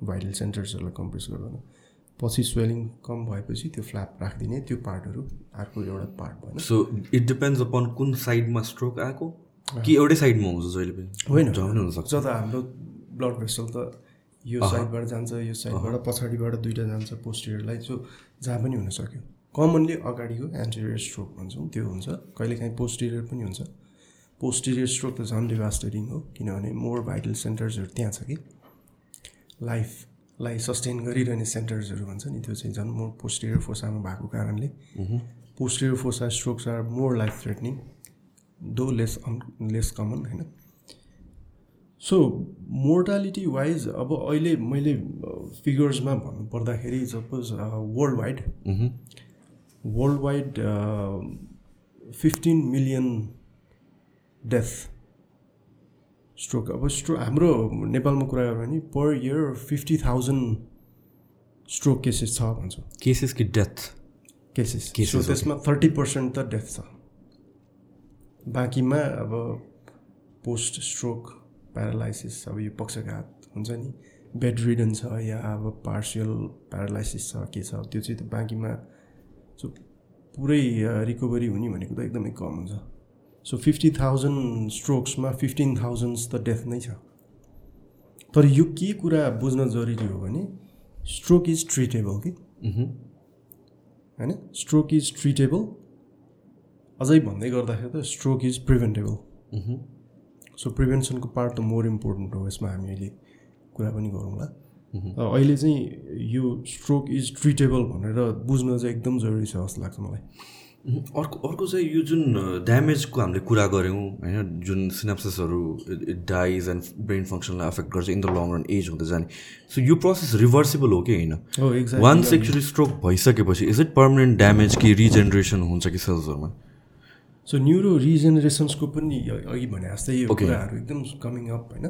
भाइटल सेन्टर्सहरूलाई कम्प्रेस गर्दैन। पछि स्वेलिङ कम भएपछि त्यो फ्ल्याप राखिदिने त्यो पार्टहरू अर्को एउटा पार्ट भएन। सो इट डिपेन्ड्स अपन कुन साइडमा स्ट्रोक आएको कि एउटै साइडमा हुन्छ जहिले पनि? होइन। हुनसक्छ जता हाम्रो ब्लड भेसल त यो साइडबाट जान्छ यो साइडबाट पछाडिबाट दुइटा जान्छ पोस्टियरलाई जो जहाँ पनि हुनसक्यो कमनली अगाडिको एन्टेरियर स्ट्रोक भन्छौँ त्यो हुन्छ। कहिलेकाहीँ पोस्टिरियर पनि हुन्छ। पोस्टिरियर स्ट्रोक त झन् डिभास्टेटिङ हो किनभने मोर भाइटल सेन्टर्सहरू त्यहाँ छ कि। लाइफलाई सस्टेन गरिरहने सेन्टर्सहरू भन्छ नि त्यो चाहिँ झन् मोर पोस्टिरियर फोसामा भएको कारणले। Posterior fossa strokes are more life threatening though less and less common होइन। सो मोर्टालिटी वाइज अब अहिले मैले फिगर्समा भन्नु पर्दाखेरि suppose world wide world wide fifteen million death stroke अब स्ट्रो हाम्रो नेपालमा कुरा गऱ्यो भने per year fifty thousand stroke cases छ भन्छौँ। केसेस कि डेथ केसेस सो. त्यसमा थर्टी पर्सेन्ट त डेथ छ। बाँकीमा अब पोस्ट स्ट्रोक प्यारालाइसिस अब यो पक्षघात हुन्छ नि। बेड रिडन छ या अब पार्सियल प्यारालाइसिस छ के छ त्यो चाहिँ त बाँकीमा सो पुरै रिकभरी हुने भनेको त एकदमै कम हुन्छ। सो फिफ्टी थाउजन्ड स्ट्रोक्समा फिफ्टिन थाउजन्ड्स त डेथ नै छ। तर यो के कुरा बुझ्न जरुरी हो भने स्ट्रोक इज ट्रिटेबल कि? होइन? स्ट्रोक इज ट्रिटेबल अझै भन्दै गर्दाखेरि त स्ट्रोक इज प्रिभेन्टेबल सो प्रिभेन्सनको पार्ट त मोर इम्पोर्टेन्ट हो यसमा हामी अहिले कुरा पनि गरौँला। अहिले चाहिँ यो स्ट्रोक इज ट्रिटेबल भनेर बुझ्न चाहिँ एकदम जरुरी छ जस्तो लाग्छ मलाई। अर्को अर्को चाहिँ यो जुन ड्यामेजको हामीले कुरा गऱ्यौँ होइन जुन सिनाप्सिसहरू डाइज एन्ड ब्रेन फङ्सनलाई एफेक्ट गर्छ in the long run age हुँदै जाने। सो यो प्रोसेस रिभर्सिबल हो कि होइन? वान्स एक्चुली स्ट्रोक भइसकेपछि इज इट पर्मानेन्ट ड्यामेज कि रिजेनेरेसन हुन्छ कि सेल्सहरूमा सो न्युरो रिजेनेरेसन्सको पनि अघि भने जस्तै यो. कुराहरू एकदम कमिङ अप होइन?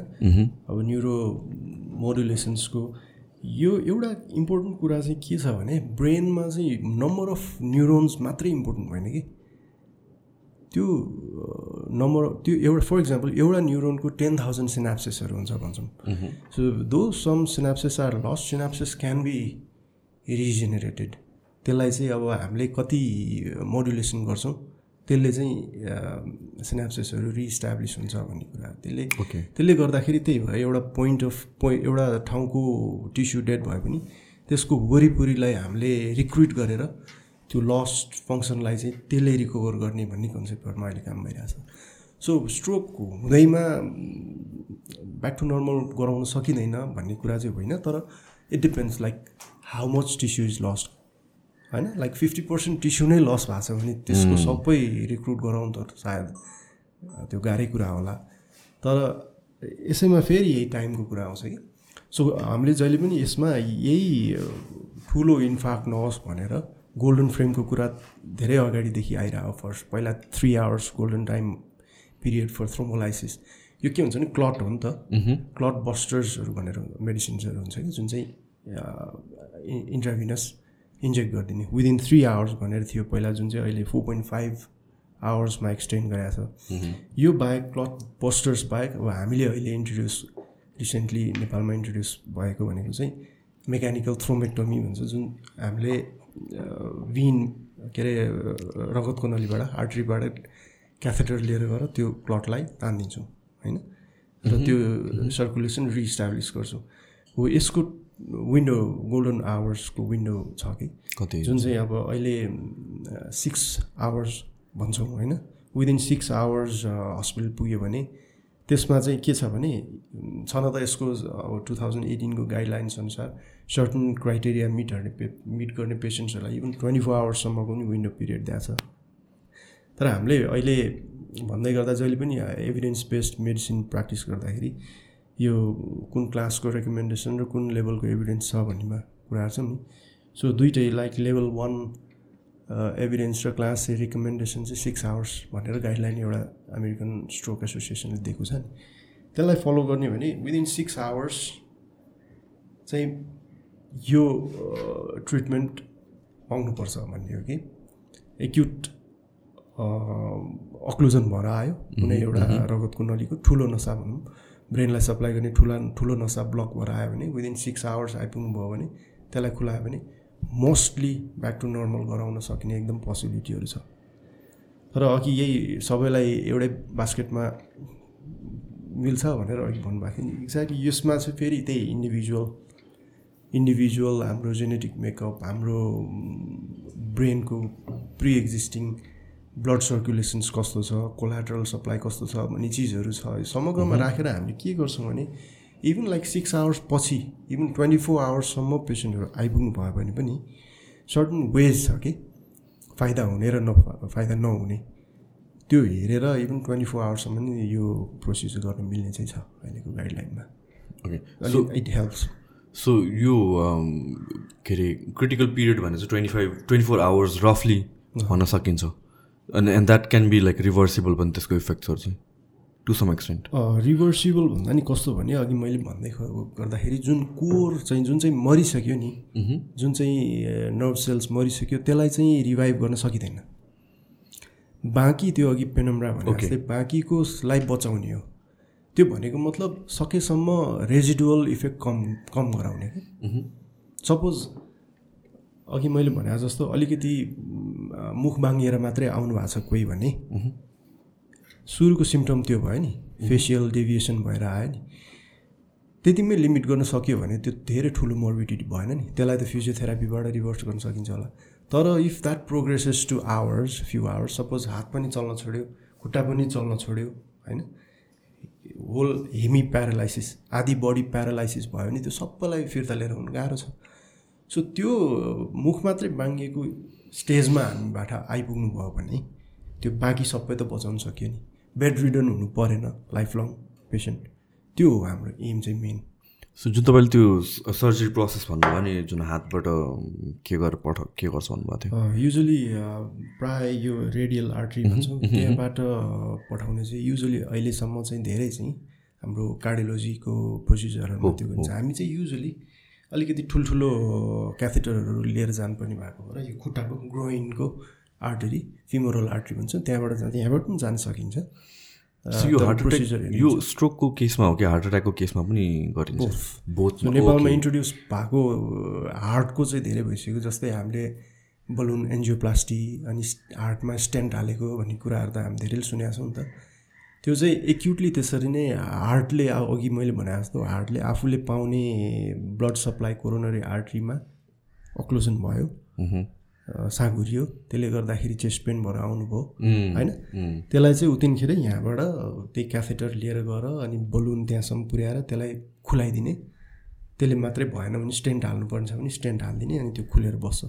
अब न्युरो मोडुलेसन्सको यो एउटा इम्पोर्टेन्ट कुरा चाहिँ के छ भने ब्रेनमा चाहिँ नम्बर अफ न्युरोन्स मात्रै इम्पोर्टेन्ट होइन कि? त्यो नम्बर त्यो एउटा फर इक्जाम्पल एउटा न्युरोनको टेन थाउजन्ड सिनाप्सेसहरू हुन्छ भन्छौँ। So though some synapses are lost synapses can be regenerated त्यसलाई चाहिँ अब हामीले कति मोडुलेसन गर्छौँ? त्यसले चाहिँ सिनाप्सेसहरू रिइस्टाब्लिस हुन्छ भन्ने कुरा। त्यसले त्यसले गर्दाखेरि त्यही भयो एउटा पोइन्ट अफ पोइन्ट एउटा ठाउँको टिस्यु डेड भयो भने त्यसको वरिपरिलाई हामीले रिक्रुट गरेर त्यो लस्ट फङ्सनलाई चाहिँ त्यसले रिकभर गर्ने भन्ने कन्सेप्टहरूमा अहिले काम भइरहेछ। सो स्ट्रोक हुँदैमा ब्याक टु नर्मल गराउन सकिँदैन भन्ने कुरा चाहिँ होइन तर it depends like how much tissue is lost होइन? लाइक फिफ्टी पर्सेन्ट टिस्यु नै लस भएको छ भने त्यसको सबै रिक्रुट गराउनु त सायद त्यो गाह्रै कुरा होला। तर यसैमा फेरि यही टाइमको कुरा आउँछ कि। सो हामीले जहिले पनि यसमा यही ठुलो इन्फाक्ट नहोस् भनेर गोल्डन फ्रेमको कुरा धेरै अगाडिदेखि आइरहेको फर्स्ट पहिला three hours golden time period for thrombolysis यो के हुन्छ भने क्लट हो नि त। क्लट बस्टर्सहरू भनेर मेडिसिन्सहरू हुन्छ कि जुन चाहिँ इन्ट्राभिनस इन्जेक्ट गरिदिने। विदिन थ्री आवर्स भनेर थियो पहिला जुन चाहिँ अहिले फोर पोइन्ट फाइभ आवर्समा एक्सटेन्ड गरेको छ। यो बाहेक क्लट बस्टर्स बाहेक अब हामीले अहिले इन्ट्रोड्युस रिसेन्टली नेपालमा इन्ट्रोड्युस भएको भनेको चाहिँ मेकानिकल थ्रोमेक्टोमी भन्छ जुन हामीले विन के अरे रगतको नलीबाट आर्ट्रीबाट क्याथेटर लिएर गएर त्यो क्लटलाई तानिदिन्छौँ होइन? र त्यो सर्कुलेसन रिइस्टाब्लिस गर्छौँ। हो यसको विन्डो गोल्डन आवर्सको विन्डो छ कि? कति जुन चाहिँ अब अहिले सिक्स आवर्स भन्छौँ होइन? विदिन सिक्स आवर्स हस्पिटल पुग्यो भने त्यसमा चाहिँ के छ भने छ न त यसको अब टु थाउजन्ड एटिनको गाइडलाइन्स अनुसार सर्टन क्राइटेरिया मिट गर्ने पे मिट गर्ने पेसेन्ट्सहरूलाई इभन ट्वेन्टी फोर आवर्ससम्मको पनि विन्डो पिरियड दिएको छ। तर हामीले अहिले भन्दै गर्दा जहिले पनि एभिडेन्स बेस्ड मेडिसिन प्र्याक्टिस गर्दाखेरि यो कुन क्लासको रेकमेन्डेसन र कुन लेभलको एभिडेन्स छ भन्नेमा कुराहरू छ नि। सो दुइटै लाइक लेभल वान एभिडेन्स र क्लास रिकमेन्डेसन चाहिँ सिक्स आवर्स भनेर गाइडलाइन एउटा अमेरिकन स्ट्रोक एसोसिएसनले दिएको छ नि। त्यसलाई फलो गर्ने भने विदिन सिक्स आवर्स चाहिँ यो ट्रिटमेन्ट पाउनुपर्छ भन्ने हो कि। एक्युट अक्लुजन भएर आयो। कुनै एउटा रगतको नलीको ठुलो नसा भनौँ। ब्रेनलाई सप्लाई गर्ने ठुला ठुलो नसा ब्लक भएर आयो भने विदिन सिक्स आवर्स आइपुग्नु भयो भने त्यसलाई खुलायो भने मोस्टली ब्याक टु नर्मल गराउन सकिने एकदम पोसिबिलिटीहरू छ। तर अघि यही सबैलाई एउटै बास्केटमा मिल्छ भनेर अघि भन्नुभएको थियो। नि एक्ज्याक्टली यसमा चाहिँ फेरि त्यही इन्डिभिजुअल इन्डिभिजुअल हाम्रो जेनेटिक मेकअप हाम्रो ब्रेनको प्रि एक्जिस्टिङ ब्लड सर्कुलेसन्स कस्तो छ कोलाट्रल सप्लाई कस्तो छ भन्ने चिजहरू छ। समग्रमा राखेर हामीले के गर्छौँ भने इभन लाइक सिक्स आवर्स पछि इभन ट्वेन्टी फोर आवर्ससम्म पेसेन्टहरू आइपुग्नु भयो भने पनि सर्टन वेज छ कि फाइदा हुने र न फाइदा नहुने। त्यो हेरेर इभन ट्वेन्टी फोर आवर्ससम्म नि यो प्रोसिजर गर्न मिल्ने चाहिँ छ अहिलेको गाइडलाइनमा ओके इट हेल्प्स सो यो um, के अरे क्रिटिकल पिरियड भने चाहिँ twenty five twenty four hours रफली भन्न सकिन्छ। अनि and that can be like reversible पनि त्यसको इफेक्ट्सहरू चाहिँ टु सम एक्सटेन्ट रिभर्सिबल भन्दा नि कस्तो भने अघि मैले भन्दै गर्दाखेरि जुन कोर चाहिँ जुन चाहिँ मरिसक्यो नि जुन चाहिँ नर्भ सेल्स मरिसक्यो त्यसलाई चाहिँ रिभाइभ गर्न सकिँदैन। बाँकी त्यो अघि पेनम्रा भने बाँकीको लाइफ बचाउने हो। त्यो भनेको मतलब सकेसम्म रेजिडुअल इफेक्ट कम कम गराउने। क्या सपोज अघि मैले भने जस्तो अलिकति मुख बाङ्गिएर मात्रै आउनु भएको छ कोही भने। सुरुको सिम्टम त्यो भयो नि फेसियल डेभिएसन भएर आयो नि। त्यतिमै लिमिट गर्न सक्यो भने त्यो धेरै ठुलो मोर्बिडिटी भएन नि। त्यसलाई त फिजियोथेरापीबाट रिभर्स गर्न सकिन्छ होला। तर if that progresses two hours few hours suppose हात पनि चल्न छोड्यो खुट्टा पनि चल्न छोड्यो होइन? होल हेमी प्यारालाइसिस आधी बडी प्यारालाइसिस भयो भने त्यो सबैलाई फिर्ता लिएर हुनु गाह्रो छ। सो त्यो मुख मात्रै बाङ्गिएको स्टेजमा हामीबाट आइपुग्नु भयो भने त्यो बाँकी सबै त बचाउन सक्यो नि। बेड रिडन हुनु परेन लाइफ लङ पेसेन्ट त्यो हो हाम्रो एम चाहिँ मेन सो जुन तपाईँले त्यो सर्जरी प्रोसेस भन्नुभयो नि जुन हातबाट के गरेर पठ के गर्छ भन्नुभएको थियो? युजली प्राय यो रेडियल आर्ट्री भन्छौँ। त्यहाँबाट पठाउने चाहिँ युजली अहिलेसम्म चाहिँ धेरै चाहिँ हाम्रो कार्डियोलोजीको प्रोसिजरहरूमा त्यो हुन्छ हामी चाहिँ युजली अलिकति ठुल्ठुलो क्याथेटरहरू लिएर जानुपर्ने भएको हो र यो खुट्टाको ग्रोइनको आर्टरी फिमोरल आर्टरी भन्छ त्यहाँबाट जान्छ यहाँबाट पनि जान सकिन्छ। यो हार्ट हेरिन्छ। यो स्ट्रोकको केसमा हो कि हार्ट एट्याकको केसमा पनि गरिन्छ? बोथ नेपालमा इन्ट्रोड्युस भएको हार्टको चाहिँ धेरै भइसक्यो जस्तै हामीले बलुन एन्जियोप्लास्टी अनि हार्टमा स्टेन्ट हालेको भन्ने कुराहरू त हामी धेरै सुनेको छौँ नि त। त्यो चाहिँ एक्युटली त्यसरी नै हार्टले अघि मैले भने जस्तो हार्टले आफूले पाउने ब्लड सप्लाई कोरोनरी आर्ट्रीमा अक्लोजन भयो अ, साँघुरियो। त्यसले गर्दाखेरि चेस्ट पेन भएर आउनुभयो। होइन? त्यसलाई चाहिँ उतिनखेरै यहाँबाट त्यही क्याथेटर लिएर गएर अनि बलुन त्यहाँसम्म पुर्याएर त्यसलाई खुलाइदिने। त्यसले मात्रै भएन भने स्टेन्ट हाल्नुपर्ने छ भने स्टेन्ट हालिदिने अनि त्यो खुलेर बस्छ।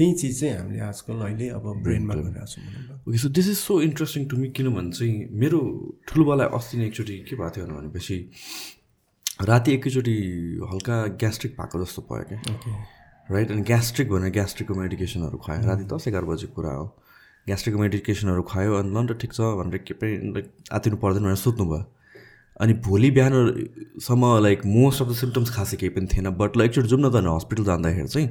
त्यही चिज चाहिँ हामीले आजकल अहिले अब ब्रेनमा गरिरहेको छौँ so this is so interesting to me किनभने चाहिँ मेरो ठुलोबालाई अस्ति नै एकचोटि के भएको थियो भनेपछि राति एकैचोटि हल्का ग्यास्ट्रिक भएको जस्तो भयो क्या। ओके। राइट अनि ग्यास्ट्रिक भनेर ग्यास्ट्रिकको मेडिकेसनहरू खुवायो। राति दस एघार बजीको कुरा हो। ग्यास्ट्रिकको मेडिकेसनहरू खुवायो अनि ल न त ठिक छ भनेर के पनि लाइक आतिनु पर्दैन भनेर सुत्नु भयो अनि भोलि बिहानसम्म like most of the symptoms खासै केही पनि थिएन बट लाइक एकचोटि जाउँ न त हस्पिटल जाँदाखेरि चाहिँ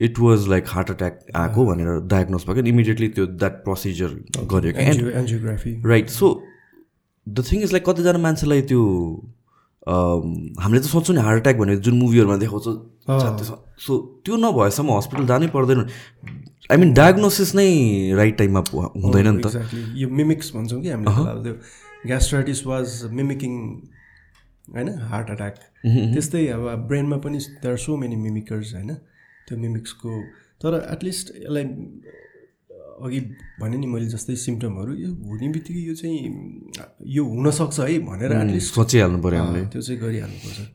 it was like heart attack आएको भनेर डायग्नोज भयो क्या इमिडिएटली त्यो that procedure angio angiography right so the thing is like कतिजना मान्छेलाई त्यो हामीले त सोच्छौँ नि हार्ट एट्याक भनेर जुन मुभीहरूमा देखाउँछ। सो त्यो नभएसम्म हस्पिटल जानै पर्दैन। आई मिन डायग्नोसिस नै राइट टाइममा हुँदैन नि त। यो मिमिक्स भन्छौँ कि हामीले अब त्यो। ग्यास्ट्राइटिस वाज मिमिकिङ होइन हार्ट एट्याक त्यस्तै अब ब्रेनमा पनि there are so many mimickers होइन। त्यो मिमिक्सको तर एटलिस्ट यसलाई अघि भने नि मैले जस्तै सिम्टमहरू यो हुने बित्तिकै यो चाहिँ यो हुनसक्छ है भनेर एटलिस्ट सोचिहाल्नु पऱ्यो हामीले। त्यो चाहिँ गरिहाल्नुपर्छ।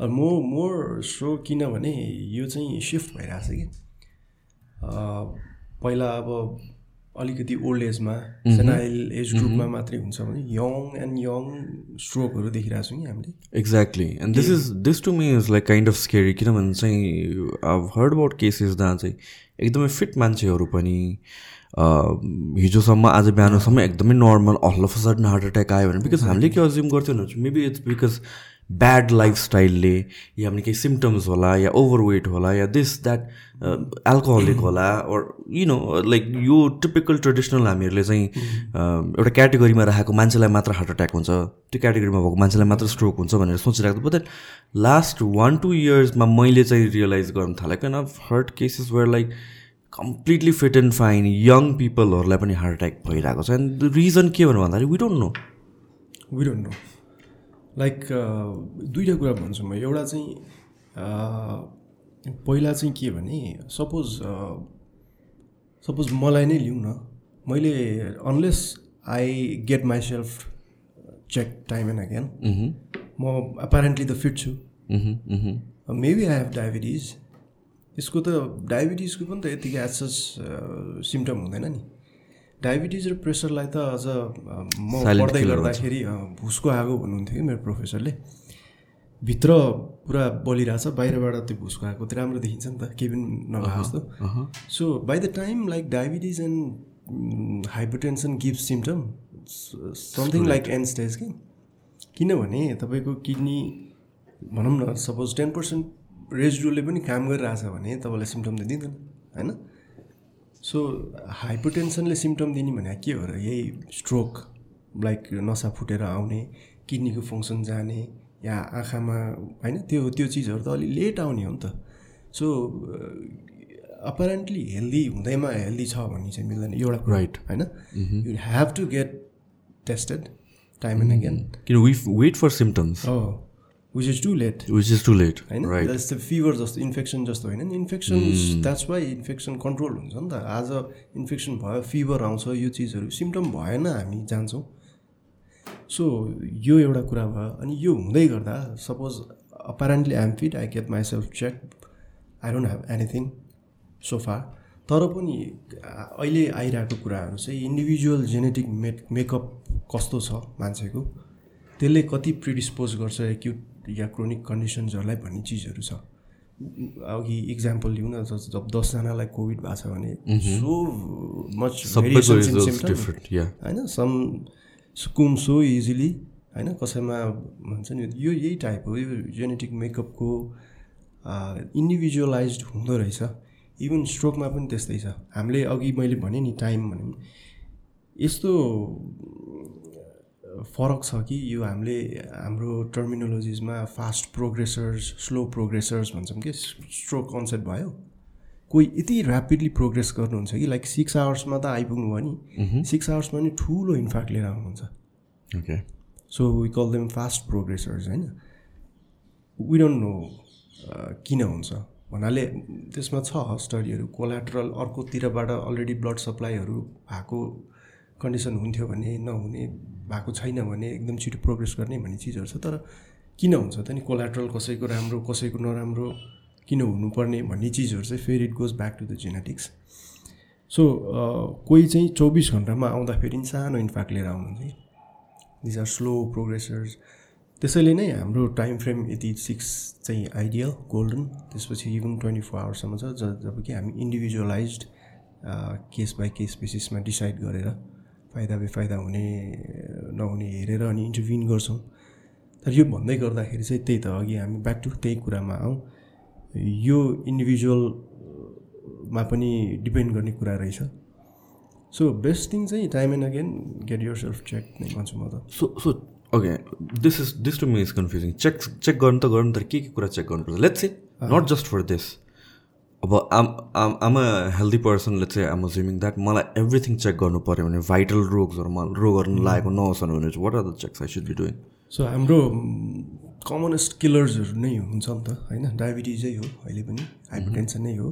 अब मो मोर सो किनभने यो चाहिँ सिफ्ट भइरहेछ कि। अ, पहिला अब अलिकति ओल्ड एजमा सेनाइल एज ग्रुपमा मात्रै हुन्छ भने यङ एन्ड यङ स्ट्रोकहरू देखिरहेको छौँ कि हामीले। Exactly and this is this to me is like kind of scary किनभने चाहिँ अब हर्ड अबाउट केसेस जहाँ चाहिँ एकदमै फिट मान्छेहरू पनि हिजोसम्म आज बिहानसम्म एकदमै normal all of sudden heart attack आयो भने बिकज हामीले के अज्युम गर्थ्यौँ भने मेबी इट्स बिकज ब्याड लाइफस्टाइलले या भने केही सिम्टम्स होला या ओभरवेट होला या दिस द्याट एल्कोहलिक होला और यु नो लाइक यो टिपिकल ट्रेडिसनल हामीहरूले चाहिँ अ, एउटा क्याटेगोरीमा राखेको मान्छेलाई मात्र हार्ट एट्याक हुन्छ त्यो क्याटेगोरीमा भएको मान्छेलाई मात्र स्ट्रोक हुन्छ भनेर सोचिरहेको बट लास्ट वान टू इयर्समा मैले चाहिँ रियलाइज गर्न थालेँ किन heart cases where like completely fit and fine young पिपलहरूलाई पनि हार्ट एट्याक भइरहेको छ एन्ड द रिजन के भन्नु भन्दाखेरि we don't know we don't know like दुइटा कुरा भन्छु म। एउटा चाहिँ uh, पहिला चाहिँ के भने सपोज सपोज मलाई नै लिउँ न। मैले unless I get myself check time and again म एपारेन्टली त फिट छु। मेबी आई हेभ डायबिटिज यसको त डायबिटिजको पनि त यतिकै एज सिम्टम हुँदैन नि। डायबिटिज र प्रेसरलाई त अझ म पढ्दै गर्दाखेरि भुसको आगो भन्नुहुन्थ्यो कि मेरो प्रोफेसरले। भित्र पुरा बलिरहेछ बाहिरबाट त्यो भुसको आगो त्यो राम्रो देखिन्छ नि त केही पनि नभए जस्तो। So by the time like diabetes and hypertension give symptom something like end stage कि किनभने तपाईँको किडनी भनौँ न सपोज टेन पर्सेन्ट रेजिडुलले पनि काम गरिरहेछ भने तपाईँलाई सिम्टम त दिँदैन होइन? सो हाइपरटेन्सनले सिम्टम दिने भने के हो र यही स्ट्रोक लाइक नसा फुटेर आउने किडनीको फङ्सन जाने या आँखामा होइन त्यो त्यो चिजहरू त अलिक लेट आउने हो नि त। सो अपेरेन्टली हेल्दी हुँदैमा हेल्दी छ भन्ने चाहिँ मिल्दैन। एउटा Right. होइन? You have to get tested time and again किन वी वेट फर सिम्टम्स हो which is too late which is too late होइन? जस्तो फिभर जस्तो इन्फेक्सन जस्तो होइन? नि infection that's why infection control हुन्छ नि त। आज इन्फेक्सन भयो फिभर आउँछ यो चिजहरू सिम्टम भएन हामी जान्छौँ। सो यो एउटा कुरा भयो अनि यो हुँदै गर्दा suppose apparently I'm fit I get myself check I don't have anything so far तर पनि अहिले आइरहेको कुराहरू चाहिँ इन्डिभिजुअल जेनेटिक मेक मेकअप कस्तो छ मान्छेको? त्यसले कति प्रिडिस्पोज गर्छ एक्युट या क्रोनिक कन्डिसन्सहरूलाई भन्ने चिजहरू छ। अघि इक्जाम्पल लिउँ न जब दसजनालाई कोभिड भएको छ भने सो मच होइन सम सुकुम सो इजिली होइन कसैमा भन्छ नि यो यही टाइप हो यो जेनेटिक मेकअपको इन्डिभिजुअलाइज हुँदो रहेछ। इभन स्ट्रोकमा पनि त्यस्तै छ। हामीले अघि मैले भनेँ नि टाइम भने यस्तो फरक छ कि यो हामीले हाम्रो टर्मिनोलोजिजमा फास्ट प्रोग्रेसर्स स्लो प्रोग्रेसर्स भन्छौँ कि स्ट्रोक कन्सेप्ट भयो। कोही यति ऱ्यापिडली प्रोग्रेस गर्नुहुन्छ कि लाइक सिक्स आवर्समा त आइपुग्नु भयो नि। सिक्स आवर्समा नि ठुलो इन्फ्याक्ट लिएर आउनुहुन्छ। Okay so we call them fast progressors होइन? वी डोन्ट नो किन हुन्छ। भन्नाले त्यसमा छ स्टडीहरू कोलाट्रल अर्कोतिरबाट अलरेडी ब्लड सप्लाईहरू भएको कन्डिसन हुन्थ्यो भने नहुने भएको छैन भने एकदम छिटो प्रोग्रेस गर्ने भन्ने चिजहरू छ। तर किन हुन्छ त नि कोलाट्रल कसैको राम्रो कसैको नराम्रो किन हुनुपर्ने भन्ने चिजहरू चाहिँ फेरि it goes back to the genetics so कोही चाहिँ चौबिस घन्टामा आउँदाखेरि सानो इन्फ्याक्ट लिएर आउनुहुन्छ कि? दिज आर स्लो प्रोग्रेसर्स त्यसैले नै हाम्रो टाइम फ्रेम यति सिक्स चाहिँ आइडियल गोल्डन त्यसपछि इभन ट्वेन्टी फोर आवर्ससम्म छ जब कि हामी इन्डिभिजुअलाइज केस बाई केस बेसिसमा डिसाइड गरेर फाइदा बेफाइदा हुने नहुने हेरेर अनि इन्टरभिन गर्छौँ। तर यो भन्दै गर्दाखेरि चाहिँ त्यही त अघि हामी ब्याक टु त्यही कुरामा आउँ यो इन्डिभिजुअलमा पनि डिपेन्ड गर्ने कुरा रहेछ। सो बेस्ट थिङ चाहिँ time and again get yourself check नै भन्छु म त। So so okay this is this to me is confusing check check गर्नु त गर्नु तर के के कुरा चेक गर्नुपर्छ? Let's say not just for this अब um um I'm a healthy person let's say um assuming that मलाई एभ्रिथिङ चेक गर्नु पऱ्यो भने भाइटल रोग्सहरू मलाई रोगहरू लागेको नहोस् भने चाहिँ what are the checks I should be doing so हाम्रो कमनेस्ट किलर्सहरू नै हुन्छ नि त होइन? डायबिटिजै हो अहिले पनि हाइपरटेन्सन नै हो।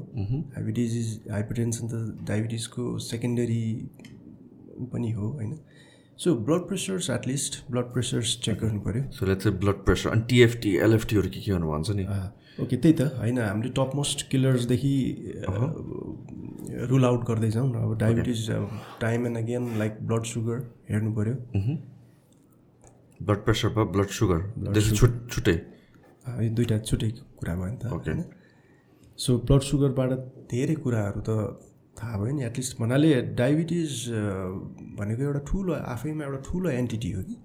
हाइबिटिज इज हाइपरटेन्सन त डायबिटिजको सेकेन्डरी पनि हो होइन? So blood pressures at least blood pressures check गर्नु पऱ्यो सो लेट्स ब्लड प्रेसर अनि टिएफटी एलएफटीहरू के के भन्नु भन्छ नि? ओके त्यही त। होइन हामीले टप मोस्ट किलर्सदेखि रुल आउट गर्दै जाउँ न अब diabetes time and again like blood sugar हेर्नु पऱ्यो ब्लड प्रेसर भयो ब्लड सुगर छुट्टै। यो दुइटा छुट्टै कुरा भयो नि त. होइन? सो ब्लड सुगरबाट धेरै कुराहरू त थाहा भयो नि एटलिस्ट भन्नाले डायबिटिज भनेको एउटा ठुलो आफैमा एउटा ठुलो एन्टिटी हो कि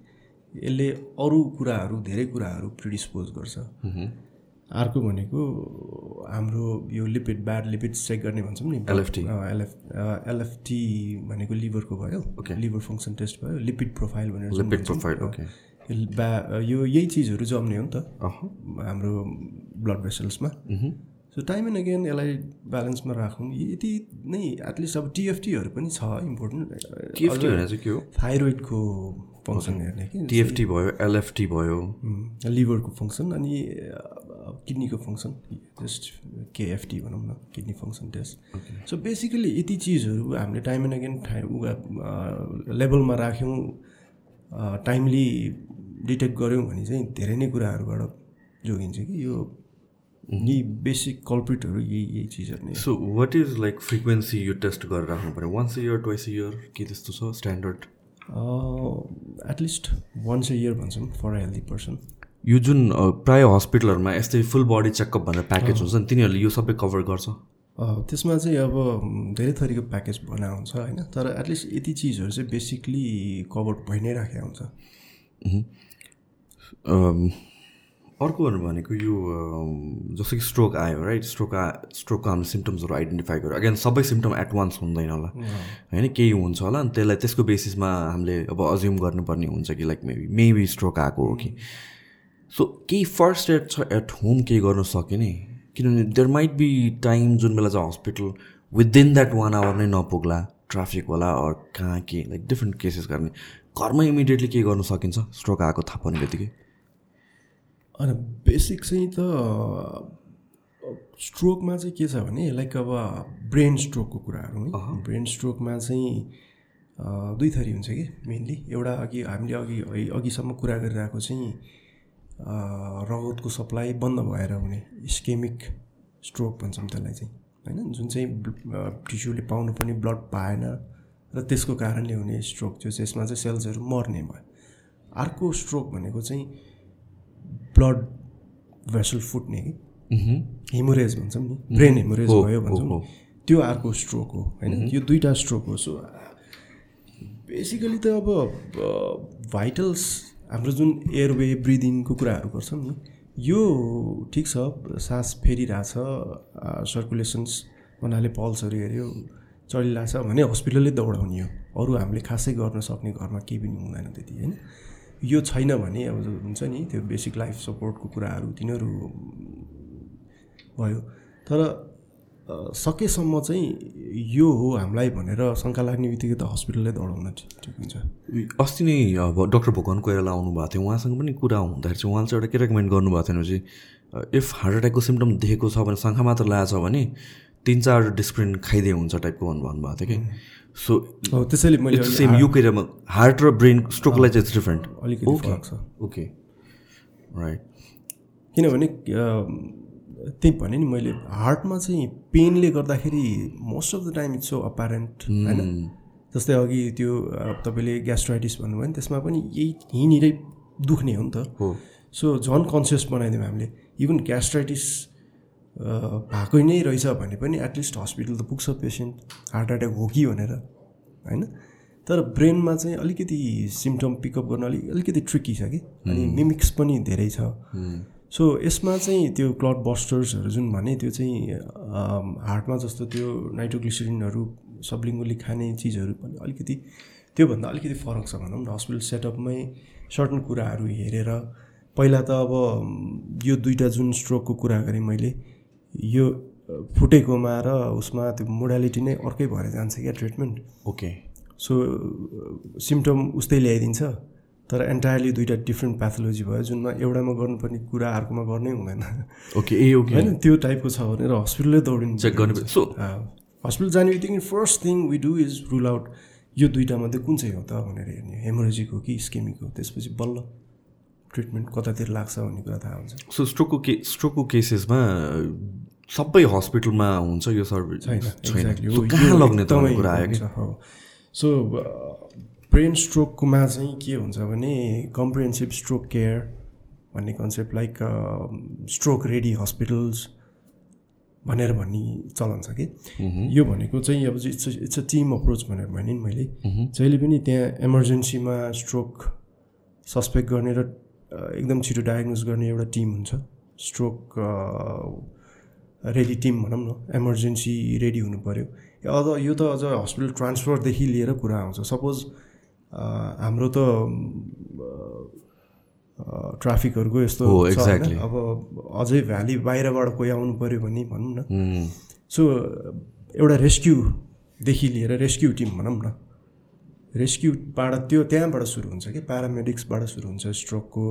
यसले अरू कुराहरू धेरै कुराहरू प्रिडिस्पोज गर्छ। अर्को भनेको हाम्रो यो लिपिड ब्याड लिपिड चेक गर्ने भन्छौँ नि। LFT. एलएफ एलएफटी भनेको लिभरको भयो. लिभर फङ्सन टेस्ट भयो लिपिड प्रोफाइल भनेर लिपिड। प्रोफाइल ओके यो यही चिजहरू जम्ने हो नि त। हाम्रो ब्लड भेसल्समा सो टाइम एन्ड अगेन यसलाई ब्यालेन्समा राखौँ। यति नै एटलिस्ट अब टिएफटीहरू पनि छ चाहिँ के हो? इम्पोर्टेन्ट थाइरोइडको फङ्सन हेर्ने कि। टिएफटी भयो एलएफटी भयो। लिभरको फङ्सन अनि किडनीको फङ्सन जस्ट केएफटी भनौँ न kidney function test so basically यति चिजहरू हामीले टाइम एन्ड अगेन लेभलमा राख्यौँ टाइमली डिटेक्ट गऱ्यौँ भने चाहिँ धेरै नै कुराहरूबाट जोगिन्छ कि यो यी बेसिक कल्प्रिटहरू यही यही चिजहरू नै so what is like frequency यो टेस्ट गरेर राख्नु पऱ्यो वान्स इयर ट्वाइस इयर के त्यस्तो छ standard at least once a year भन्छौँ फर अ हेल्दी पर्सन यो जुन प्राय हस्पिटलहरूमा यस्तै फुल बडी चेकअप भनेर प्याकेज हुन्छ नि तिनीहरूले यो सबै कभर गर्छ? त्यसमा चाहिँ अब धेरै थरीको प्याकेज बनाएको हुन्छ होइन? तर एटलिस्ट यति चिजहरू चाहिँ बेसिकली कभर भइ नै राखेको हुन्छ। अर्को भनेको यो जस्तो कि स्ट्रोक आयो राइट स्ट्रोक आ स्ट्रोकको हाम्रो सिम्टम्सहरू आइडेन्टिफाई गर्यो। अगेन सबै सिम्टम एट वान्स हुँदैन होला। होइन केही हुन्छ होला। अनि त्यसलाई त्यसको बेसिसमा हामीले अब अज्युम गर्नुपर्ने हुन्छ कि लाइक मेबी मेबी स्ट्रोक आएको हो कि। सो केही फर्स्ट एड छ एट होम केही गर्न सकिने किनभने देयर माइट बी टाइम जुन बेला चाहिँ hospital within that one hour नै नपुग्ला ट्राफिक होला अर कहाँ के लाइक डिफ्रेन्ट केसेस गर्ने। घरमा इमिडिएटली के गर्न सकिन्छ स्ट्रोक आएको थाहा पाउने बित्तिकै। अनि बेसिक चाहिँ त स्ट्रोकमा चाहिँ के छ भने लाइक अब ब्रेन स्ट्रोकको कुराहरू है ब्रेन स्ट्रोकमा चाहिँ दुई थरी हुन्छ कि मेनली एउटा अघि हामीले अघि अघिसम्म कुरा गरिरहेको चाहिँ रगतको सप्लाई बन्द भएर हुने स्केमिक स्ट्रोक भन्छौँ त्यसलाई चाहिँ। होइन? जुन चाहिँ टिस्युले पाउनुपर्ने ब्लड पाएन र त्यसको कारणले हुने स्ट्रोक जो चाहिँ यसमा चाहिँ सेल्सहरू मर्ने भयो। अर्को स्ट्रोक भनेको चाहिँ ब्लड भेसल फुट्ने कि? हिमोरेज भन्छौँ नि। ब्रेन हिमोरेज भयो भन्छौँ त्यो अर्को स्ट्रोक हो होइन? यो दुइटा स्ट्रोक हो। सो बेसिकली त अब भाइटल्स हाम्रो जुन एयरवे ब्रिदिङको कुराहरू गर्छौँ नि यो ठिक छ सास फेरिरहेछ सर्कुलेसन्स भन्नाले पल्सहरू हेऱ्यो चलिरहेछ भने हस्पिटलले दौडाउने हो। अरू हामीले खासै गर्न सक्ने घरमा केही पनि हुँदैन त्यति होइन? यो छैन भने अब हुन्छ नि त्यो बेसिक लाइफ सपोर्टको कुराहरू तिनीहरू भयो। तर सकेसम्म चाहिँ यो हो हामीलाई भनेर शङ्का लाग्ने बित्तिकै त हस्पिटलले दौडाउन ठिक हुन्छ। अस्ति नै अब डक्टर भगवान कोइराला आउनुभएको थियो उहाँसँग पनि कुरा हुँदाखेरि चाहिँ उहाँले चाहिँ एउटा के रेकमेन्ड गर्नुभएको थिएन चाहिँ इफ हार्ट एट्याकको सिम्टम देखेको छ भने शङ्खा मात्र लागेको छ भने तिन चार डिस्प्रिन खाइदिए हुन्छ टाइपको भन्नुभएको थियो कि। सो त्यसैले मैले सेम यो केरियामा हार्ट र ब्रेन स्ट्रोकलाई चाहिँ डिफ्रेन्ट अलिकति ओके राइट किनभने त्यही भने नि मैले हार्टमा चाहिँ पेनले गर्दाखेरि most of the time it's so apparent होइन? जस्तै अघि त्यो तपाईँले ग्यास्ट्राइटिस भन्नुभयो नि त्यसमा पनि यही यहीँनिरै दुख्ने हो नि त। सो झन् कन्सियस बनाइदियौँ हामीले। इभन ग्यास्ट्राइटिस भएको नै रहेछ भने पनि एटलिस्ट हस्पिटल त पुग्छ पेसेन्ट हार्ट एट्याक हो कि भनेर होइन? तर ब्रेनमा चाहिँ अलिकति सिम्टम पिकअप गर्न अलिक अलिकति ट्रिकी छ कि। अनि मिमिक्स पनि धेरै छ। सो यसमा चाहिँ त्यो क्लड बस्टर्सहरू जुन भने त्यो चाहिँ हार्टमा जस्तो त्यो नाइट्रोग्लिसरिनहरू सबलिङ्गुली खाने चिजहरू पनि अलिकति त्योभन्दा अलिकति फरक छ भनौँ न। हस्पिटल सेटअपमै सर्टन कुराहरू हेरेर पहिला त अब यो दुइटा जुन स्ट्रोकको कुरा गरेँ मैले यो फुटेकोमा र उसमा त्यो मोडालिटी नै अर्कै भएर जान्छ क्या ट्रिटमेन्ट। ओके सो सिम्टम उस्तै ल्याइदिन्छ। तर एन्टायरली दुइटा डिफ्रेन्ट प्याथोलोजी भयो जुनमा एउटामा गर्नुपर्ने कुरा अर्कोमा गर्नै हुँदैन। ओके ए ओके होइन त्यो टाइपको छ भनेर हस्पिटलै दौडिनु चेक गर्ने सो हस्पिटल जाने बित्तिकै first thing we do is rule out यो दुइटा मध्ये कुन चाहिँ हो त भनेर हेर्ने। हेमोरेजिक हो कि स्केमिक हो त्यसपछि बल्ल ट्रिटमेन्ट कतातिर लाग्छ भन्ने कुरा थाहा हुन्छ। सो स्ट्रोकको के स्ट्रोकको केसेसमा सबै हस्पिटलमा हुन्छ यो सर्भिस छैन कहाँ लग्ने त कुरा आयो सो ब्रेन स्ट्रोकमा चाहिँ के हुन्छ भने कम्प्रिहेन्सिभ स्ट्रोक केयर भन्ने concept like stroke ready hospitals भनेर भन्ने चलन छ कि? यो भनेको चाहिँ अब it's it's a team approach भनेर भने नि मैले। जहिले पनि त्यहाँ इमर्जेन्सीमा स्ट्रोक सस्पेक्ट गर्ने र एकदम छिटो डायग्नोज गर्ने एउटा टिम हुन्छ। स्ट्रोक रेडी टिम भनौँ न इमर्जेन्सी रेडी हुनु पऱ्यो अझ यो त अझ हस्पिटल ट्रान्सफरदेखि लिएर कुरा आउँछ। सपोज हाम्रो त ट्राफिकहरूको यस्तो अब अझै भ्याली बाहिरबाट कोही आउनु पऱ्यो भने भनौँ न। सो एउटा रेस्क्युदेखि लिएर रेस्क्यु टिम भनौँ न। रेस्क्युबाट त्यो त्यहाँबाट सुरु हुन्छ कि? प्यारामेडिक्सबाट सुरु हुन्छ स्ट्रोकको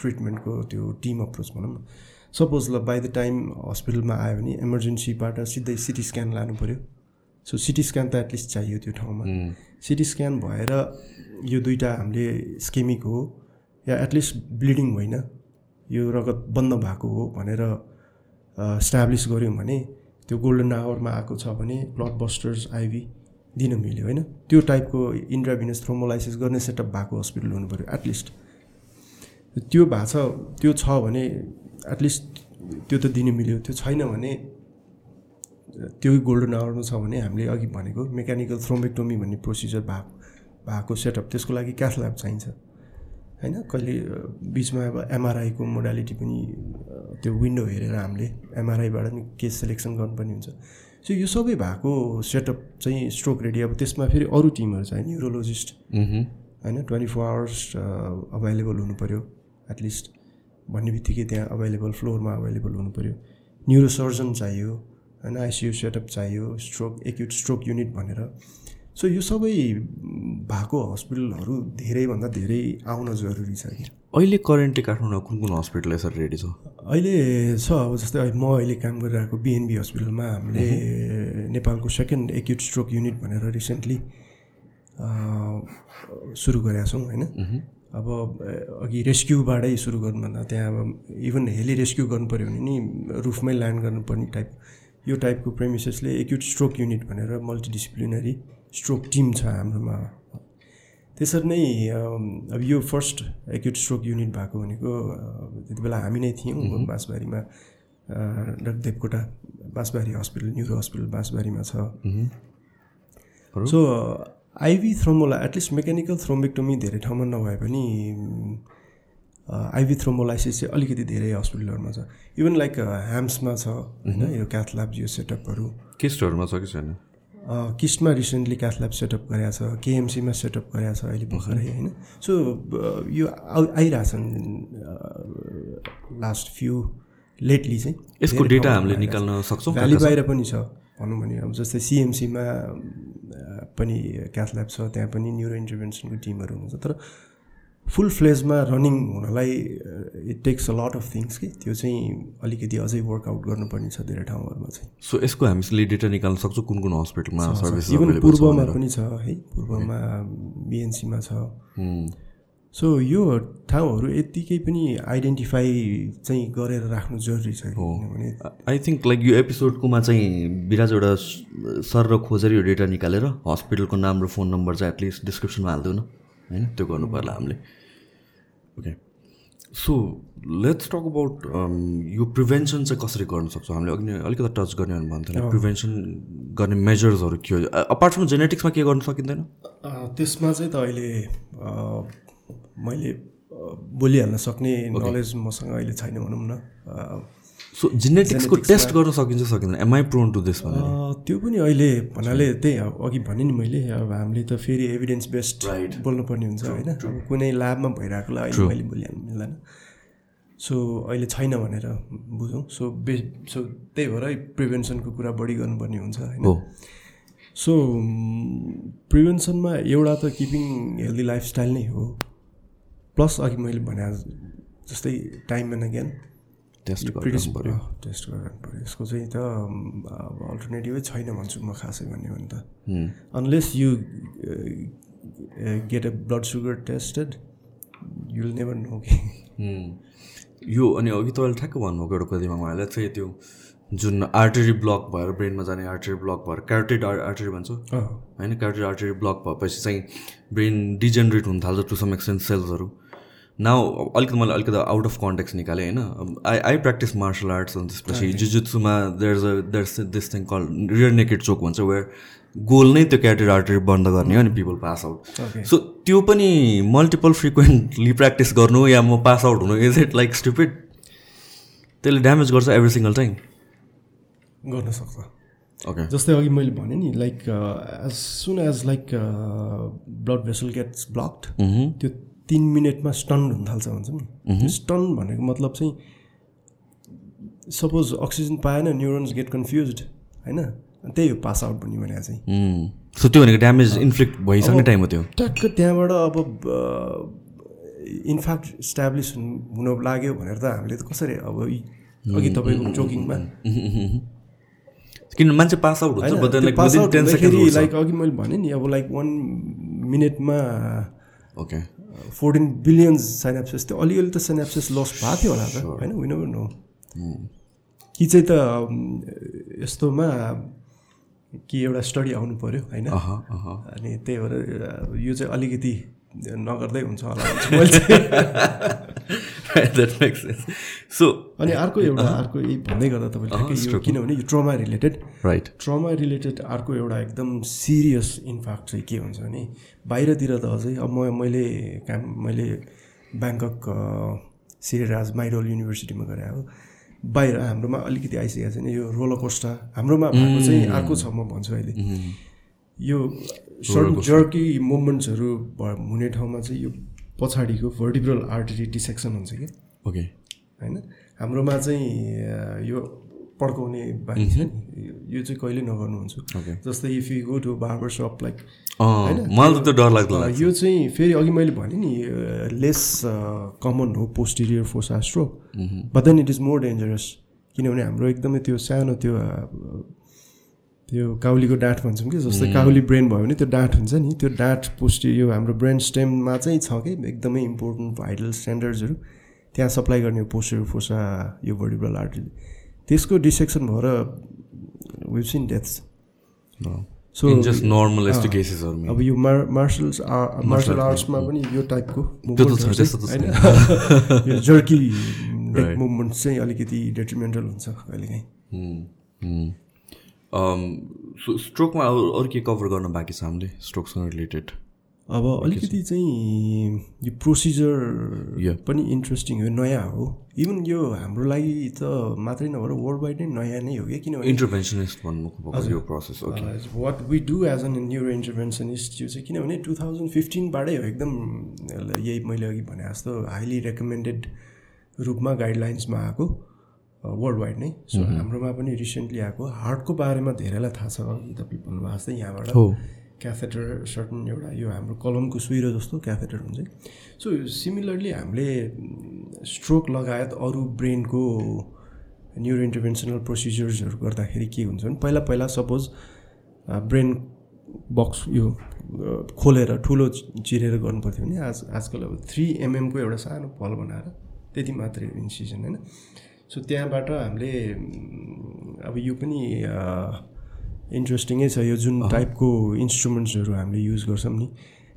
ट्रिटमेन्टको त्यो टिम अप्रोच भनौँ न। सपोज ल बाई द टाइम हस्पिटलमा आयो भने इमर्जेन्सीबाट सिधै सिटी स्क्यान लानु पऱ्यो सो सिटी स्क्यान त एटलिस्ट चाहियो त्यो ठाउँमा। उम्, सिटी स्क्यान भएर यो दुइटा हामीले स्केमिक हो या एटलिस्ट ब्लिडिङ होइन यो रगत बन्द भएको हो भनेर स्ट्याब्लिस गऱ्यौँ भने त्यो गोल्डन आवरमा आएको छ भने ब्लड बस्टर्स आइभी दिन मिल्यो होइन। त्यो टाइपको इन्ट्राभिनस थ्रोमोलाइसिस गर्ने सेटअप भएको हस्पिटल हुनु पऱ्यो एटलिस्ट त्यो भएको छ त्यो छ भने एटलिस्ट त्यो त दिन मिल्यो त्यो छैन भने त्यो गोल्डन आवरमा छ भने हामीले अघि भनेको मेकानिकल थ्रोमेक्टोमी भन्ने प्रोसिजर भएको भएको सेटअप त्यसको लागि क्याथ ल्याब चाहिन्छ। होइन? कहिले बिचमा अब एमआरआईको मोडालिटी पनि त्यो विन्डो हेरेर हामीले एमआरआईबाट पनि केस सेलेक्सन गर्नुपर्ने हुन्छ। सो यो सबै भएको सेटअप चाहिँ स्ट्रोक रेडी अब त्यसमा फेरि अरू टिमहरू छ न्युरोलोजिस्ट होइन? ट्वेन्टी फोर आवर्स अभाइलेबल हुनु पऱ्यो एटलिस्ट भन्ने बित्तिकै त्यहाँ अभाइलेबल फ्लोरमा अभाइलेबल हुनु पऱ्यो न्युरोसर्जन चाहियो। होइन आइसियु सेटअप चाहियो स्ट्रोक एक्युट स्ट्रोक युनिट भनेर। सो यो सबै भएको हस्पिटलहरू धेरैभन्दा धेरै आउन जरुरी छ कि? अहिले करेन्टली काठमाडौँमा कुन कुन हस्पिटल यसरी रेडी छ? अहिले छ अब जस्तै म अहिले काम गरिरहेको बिएनबी हस्पिटलमा हामीले नेपालको सेकेन्ड एक्युट स्ट्रोक युनिट भनेर रिसेन्टली सुरु गरेका छौँ होइन। अब अघि रेस्क्युबाटै सुरु गर्नुभन्दा त्यहाँ अब इभन हेली रेस्क्यु गर्नु पऱ्यो भने नि रुफमै ल्यान्ड गर्नुपर्ने टाइप यो टाइपको प्रेमिसेसले एक्युट स्ट्रोक युनिट भनेर मल्टिडिसिप्लिनरी स्ट्रोक टिम छ हाम्रोमा। त्यसरी नै अब यो फर्स्ट एक्युट स्ट्रोक युनिट भएको भनेको त्यति बेला हामी नै थियौँ बाँसबारीमा doctor Devkota Bansbari hospital neuro hospital बाँसबारीमा छ? So IV thrombolysis at least mechanical thrombectomy धेरै ठाउँमा नभए पनि आइभी थ्रोमोलाइसिस चाहिँ अलिकति धेरै हस्पिटलहरूमा छ। इभन लाइक ह्याम्समा छ होइन? यो क्याथल्याब यो सेटअपहरू केस्टहरूमा छ कि छैन? किस्टमा रिसेन्टली क्याथल्याब सेटअप गरेको छ केएमसीमा सेटअप गरेको छ अहिले भर्खरै होइन? सो यो आउ- आइरहेछन् लास्ट फ्यु लेटली चाहिँ। यसको डेटा हामीले। निकाल्न सक्छौँ भ्याली बाहिर पनि छ भनौँ भने अब जस्तै सिएमसीमा पनि क्याथल्याब छ त्यहाँ पनि न्युरो इन्टरभेन्सनको टिमहरू हुन्छ तर फुल फ्लेजमा रनिङ हुनलाई it takes a lot of things कि? त्यो चाहिँ अलिकति अझै वर्कआउट गर्नुपर्ने छ धेरै ठाउँहरूमा चाहिँ। सो यसको हामीले डेटा निकाल्न सक्छौँ कुन कुन हस्पिटलमा सर्भिस इभन पूर्वमा पनि छ है? पूर्वमा बिएनसीमा छ। सो यो ठाउँहरू यत्तिकै पनि आइडेन्टिफाई चाहिँ गरेर राख्नु जरुरी छ किनभने आई थिङ्क लाइक यो एपिसोडकोमा चाहिँ बिराज एउटा सर र खोजेर यो डेटा निकालेर हस्पिटलको नाम र फोन नम्बर चाहिँ एटलिस्ट डिस्क्रिप्सनमा हालिदिउँ न होइन त्यो गर्नु पर्ला हामीले। Okay so let's talk about यो प्रिभेन्सन चाहिँ कसरी गर्न सक्छौँ? हामीले अघि नै अलिकति टच गर्ने भन्थ्यो। प्रिभेन्सन गर्ने मेजर्सहरू के हो? अपार्ट फ्रम जेनेटिक्समा के गर्न सकिँदैन? त्यसमा चाहिँ त अहिले मैले बोलिहाल्न सक्ने नलेज मसँग अहिले छैन भनौँ न। सो जेनेटिक्सको टेस्ट गर्न सकिन्छ सकिँदैन। एमआई प्रोन टु दिस भनेर त्यो पनि अहिले भन्नाले त्यही अब अघि भने नि मैले अब हामीले त फेरि एभिडेन्स बेस्ड. बोल्नुपर्ने हुन्छ होइन? कुनै ल्याबमा भइरहेकोलाई अहिले मैले बोलिहाल्नु मिल्दैन। सो अहिले छैन भनेर बुझौँ। सो बे सो त्यही भएर प्रिभेन्सनको कुरा बढी गर्नुपर्ने हुन्छ होइन? हो। सो प्रिभेन्सनमा एउटा त किपिङ हेल्दी लाइफस्टाइल नै हो। प्लस अघि मैले भने जस्तै टाइम एन्ड अगेन टेस्ट गर्नु पऱ्यो। टेस्ट गर्नु पऱ्यो। यसको चाहिँ त अब अल्टरनेटिभै छैन भन्छु म खासै भन्यो भने त। Unless you get a blood sugar tested you'll never know कि। यो अनि अघि तपाईँले ठ्याक्क भन्नुभएको एउटा दिमागमा आयो चाहिँ त्यो जुन आर्टरी ब्लक भएर ब्रेनमा जाने आर्टरी ब्लक भएर क्यारोटेड आर्टरी भन्छ? होइन? क्यारोटेड आर्टरी ब्लक भएपछि चाहिँ ब्रेन डिजेनरेट हुन थाल्छ टु सम एक्सटेन्ट सेल्सहरू नाउ अलिकति मैले अलिकति आउट अफ कन्टेक्स निकालेँ होइन? I I practice martial arts अनि त्यसपछि जुजुत्सुमा there uh there this thing call rear naked choke भन्छ वेयर गोल नै त्यो क्यारोटेड आर्टरी बन्द गर्ने हो अनि पिपल पास आउट. सो त्यो पनि मल्टिपल फ्रिक्वेन्टली प्र्याक्टिस गर्नु या म पास आउट हुनु इज इट लाइक स्टुपिड त्यसले ड्यामेज गर्छ एभ्री सिङ्गल टाइम गर्न सक्छ। ओके जस्तै अघि मैले भने नि like as soon as like blood vessel gets blocked त्यो तिन मिनटमा स्टन्ड हुन थाल्छ भन्छ नि। त्यो स्टन भनेको मतलब चाहिँ सपोज अक्सिजन पाएन न्युरोन्स गेट कन्फ्युज होइन? त्यही हो पास आउट भन्ने भने चाहिँ। सो त्यो भनेको ड्यामेज इन्फ्लिक्ट भइसक्ने टाइम हो त्यो। ट्याक्क त्यहाँबाट अब इन्फ्याक्ट इस्टाब्लिस हुन लाग्यो भनेर त हामीले त कसरी अब अघि तपाईँको जोकिङमा किन मान्छे पास आउट हुन्छ but then like pass within out 10 हुँदाखेरि seconds लाइक अघि मैले भनेँ नि अब लाइक वान मिनटमा ओके फोर्टिन बिलियन साइनाप्सेस त्यो अलिअलि त साइनाप्सेस लस भएको थियो होला त होइन? विन नो कि चाहिँ त यस्तोमा कि एउटा स्टडी आउनु पऱ्यो होइन? अनि त्यही भएर यो चाहिँ अलिकति नगर्दै हुन्छ होला सो अनि अर्को एउटा अर्को यही भन्दै गर्दा तपाईँले किनभने यो trauma related right trauma related अर्को एउटा एकदम सिरियस इन्फ्याक्ट चाहिँ के हुन्छ भने बाहिरतिर त अझै अब म मैले काम मैले ब्याङ्कक सिरिराज माइरोल युनिभर्सिटीमा गरेँ हो बाहिर हाम्रोमा अलिकति आइसकेको छैन यो रोलर कोस्टा हाम्रोमा भएको चाहिँ अर्को छ म भन्छु अहिले। यो सर्टन जर्की मुभमेन्ट्सहरू भ- हुने ठाउँमा चाहिँ यो पछाडिको भर्टिब्रल आर्टरी डिसेक्सन हुन्छ कि? ओके होइन? हाम्रोमा चाहिँ यो पड्काउने बानी छ नि। यो- चाहिँ कहिले नगर्नुहुन्छ. जस्तै if you go to barber shop like मलाई त डर लाग्दो लाग्छ। यो चाहिँ फेरि अघि मैले भनेँ नि लेस कमन हो posterior fossa stroke but then it is more dangerous किनभने हाम्रो एकदमै त्यो सानो त्यो त्यो काउलीको डाँठ भन्छौँ कि जस्तै काउली ब्रेन भयो भने त्यो डाँठ हुन्छ नि। त्यो डाँठ पोस्टि यो हाम्रो ब्रेन स्टेममा चाहिँ छ कि एकदमै इम्पोर्टेन्ट भाइटल स्ट्यान्डर्ड्सहरू। त्यहाँ सप्लाई गर्ने पोस्टिरियर फोसा यो भर्टिब्रल आर्टरी। त्यसको डिसेक्सन भएर we've seen deaths so in just normal यस्तो केसेसहरूमा अब यो मार मार्सल्स मार्सल आर्ट्समा पनि यो टाइपको। होइन यो जर्की. मुभमेन्ट चाहिँ अलिकति डेट्रिमेन्टल हुन्छ कहिलेकाहीँ। स्ट्रोकमा अरू अरू के कभर गर्न बाँकी छ हामीले? स्ट्रोकसँग रिलेटेड अब अलिकति चाहिँ यो प्रोसिजर. पनि इन्ट्रेस्टिङ हो नयाँ हो। इभन यो हाम्रो लागि त मात्रै नभएर वर्ल्ड वाइड नै नयाँ नै हो क्या? किनभने इन्टरभेन्सनिस्ट भन्नु यो process what we do as an neuro interventionist यो चाहिँ किनभने टु थाउजन्ड फिफ्टिनबाटै हो एकदम यही मैले अघि भने जस्तो हाइली रेकमेन्डेड रूपमा गाइडलाइन्समा आएको। वर्ल्ड वाइड नै। सो हाम्रोमा पनि रिसेन्टली आएको। हार्टको बारेमा धेरैलाई थाहा छ तपाईँ भन्नुभएको जस्तै यहाँबाट। हो। क्याथेटर सर्टन एउटा यो हाम्रो कलमको सुइरो जस्तो क्याथेटर हुन्छ सो सिमिलरली हामीले स्ट्रोक लगायत अरू ब्रेनको न्युरो इन्टरभेन्सनल प्रोसिजर्सहरू गर्दाखेरि के हुन्छ भने पहिला पहिला सपोज ब्रेन बक्स यो खोलेर ठुलो चिरेर गर्नुपर्थ्यो भने आज आजकल अब थ्री एमएमको एउटा सानो फल बनाएर त्यति मात्रै इन्सिजन होइन? सो त्यहाँबाट हामीले अब यो पनि इन्ट्रेस्टिङै छ यो जुन टाइपको इन्स्ट्रुमेन्ट्सहरू हामीले युज गर्छौँ नि।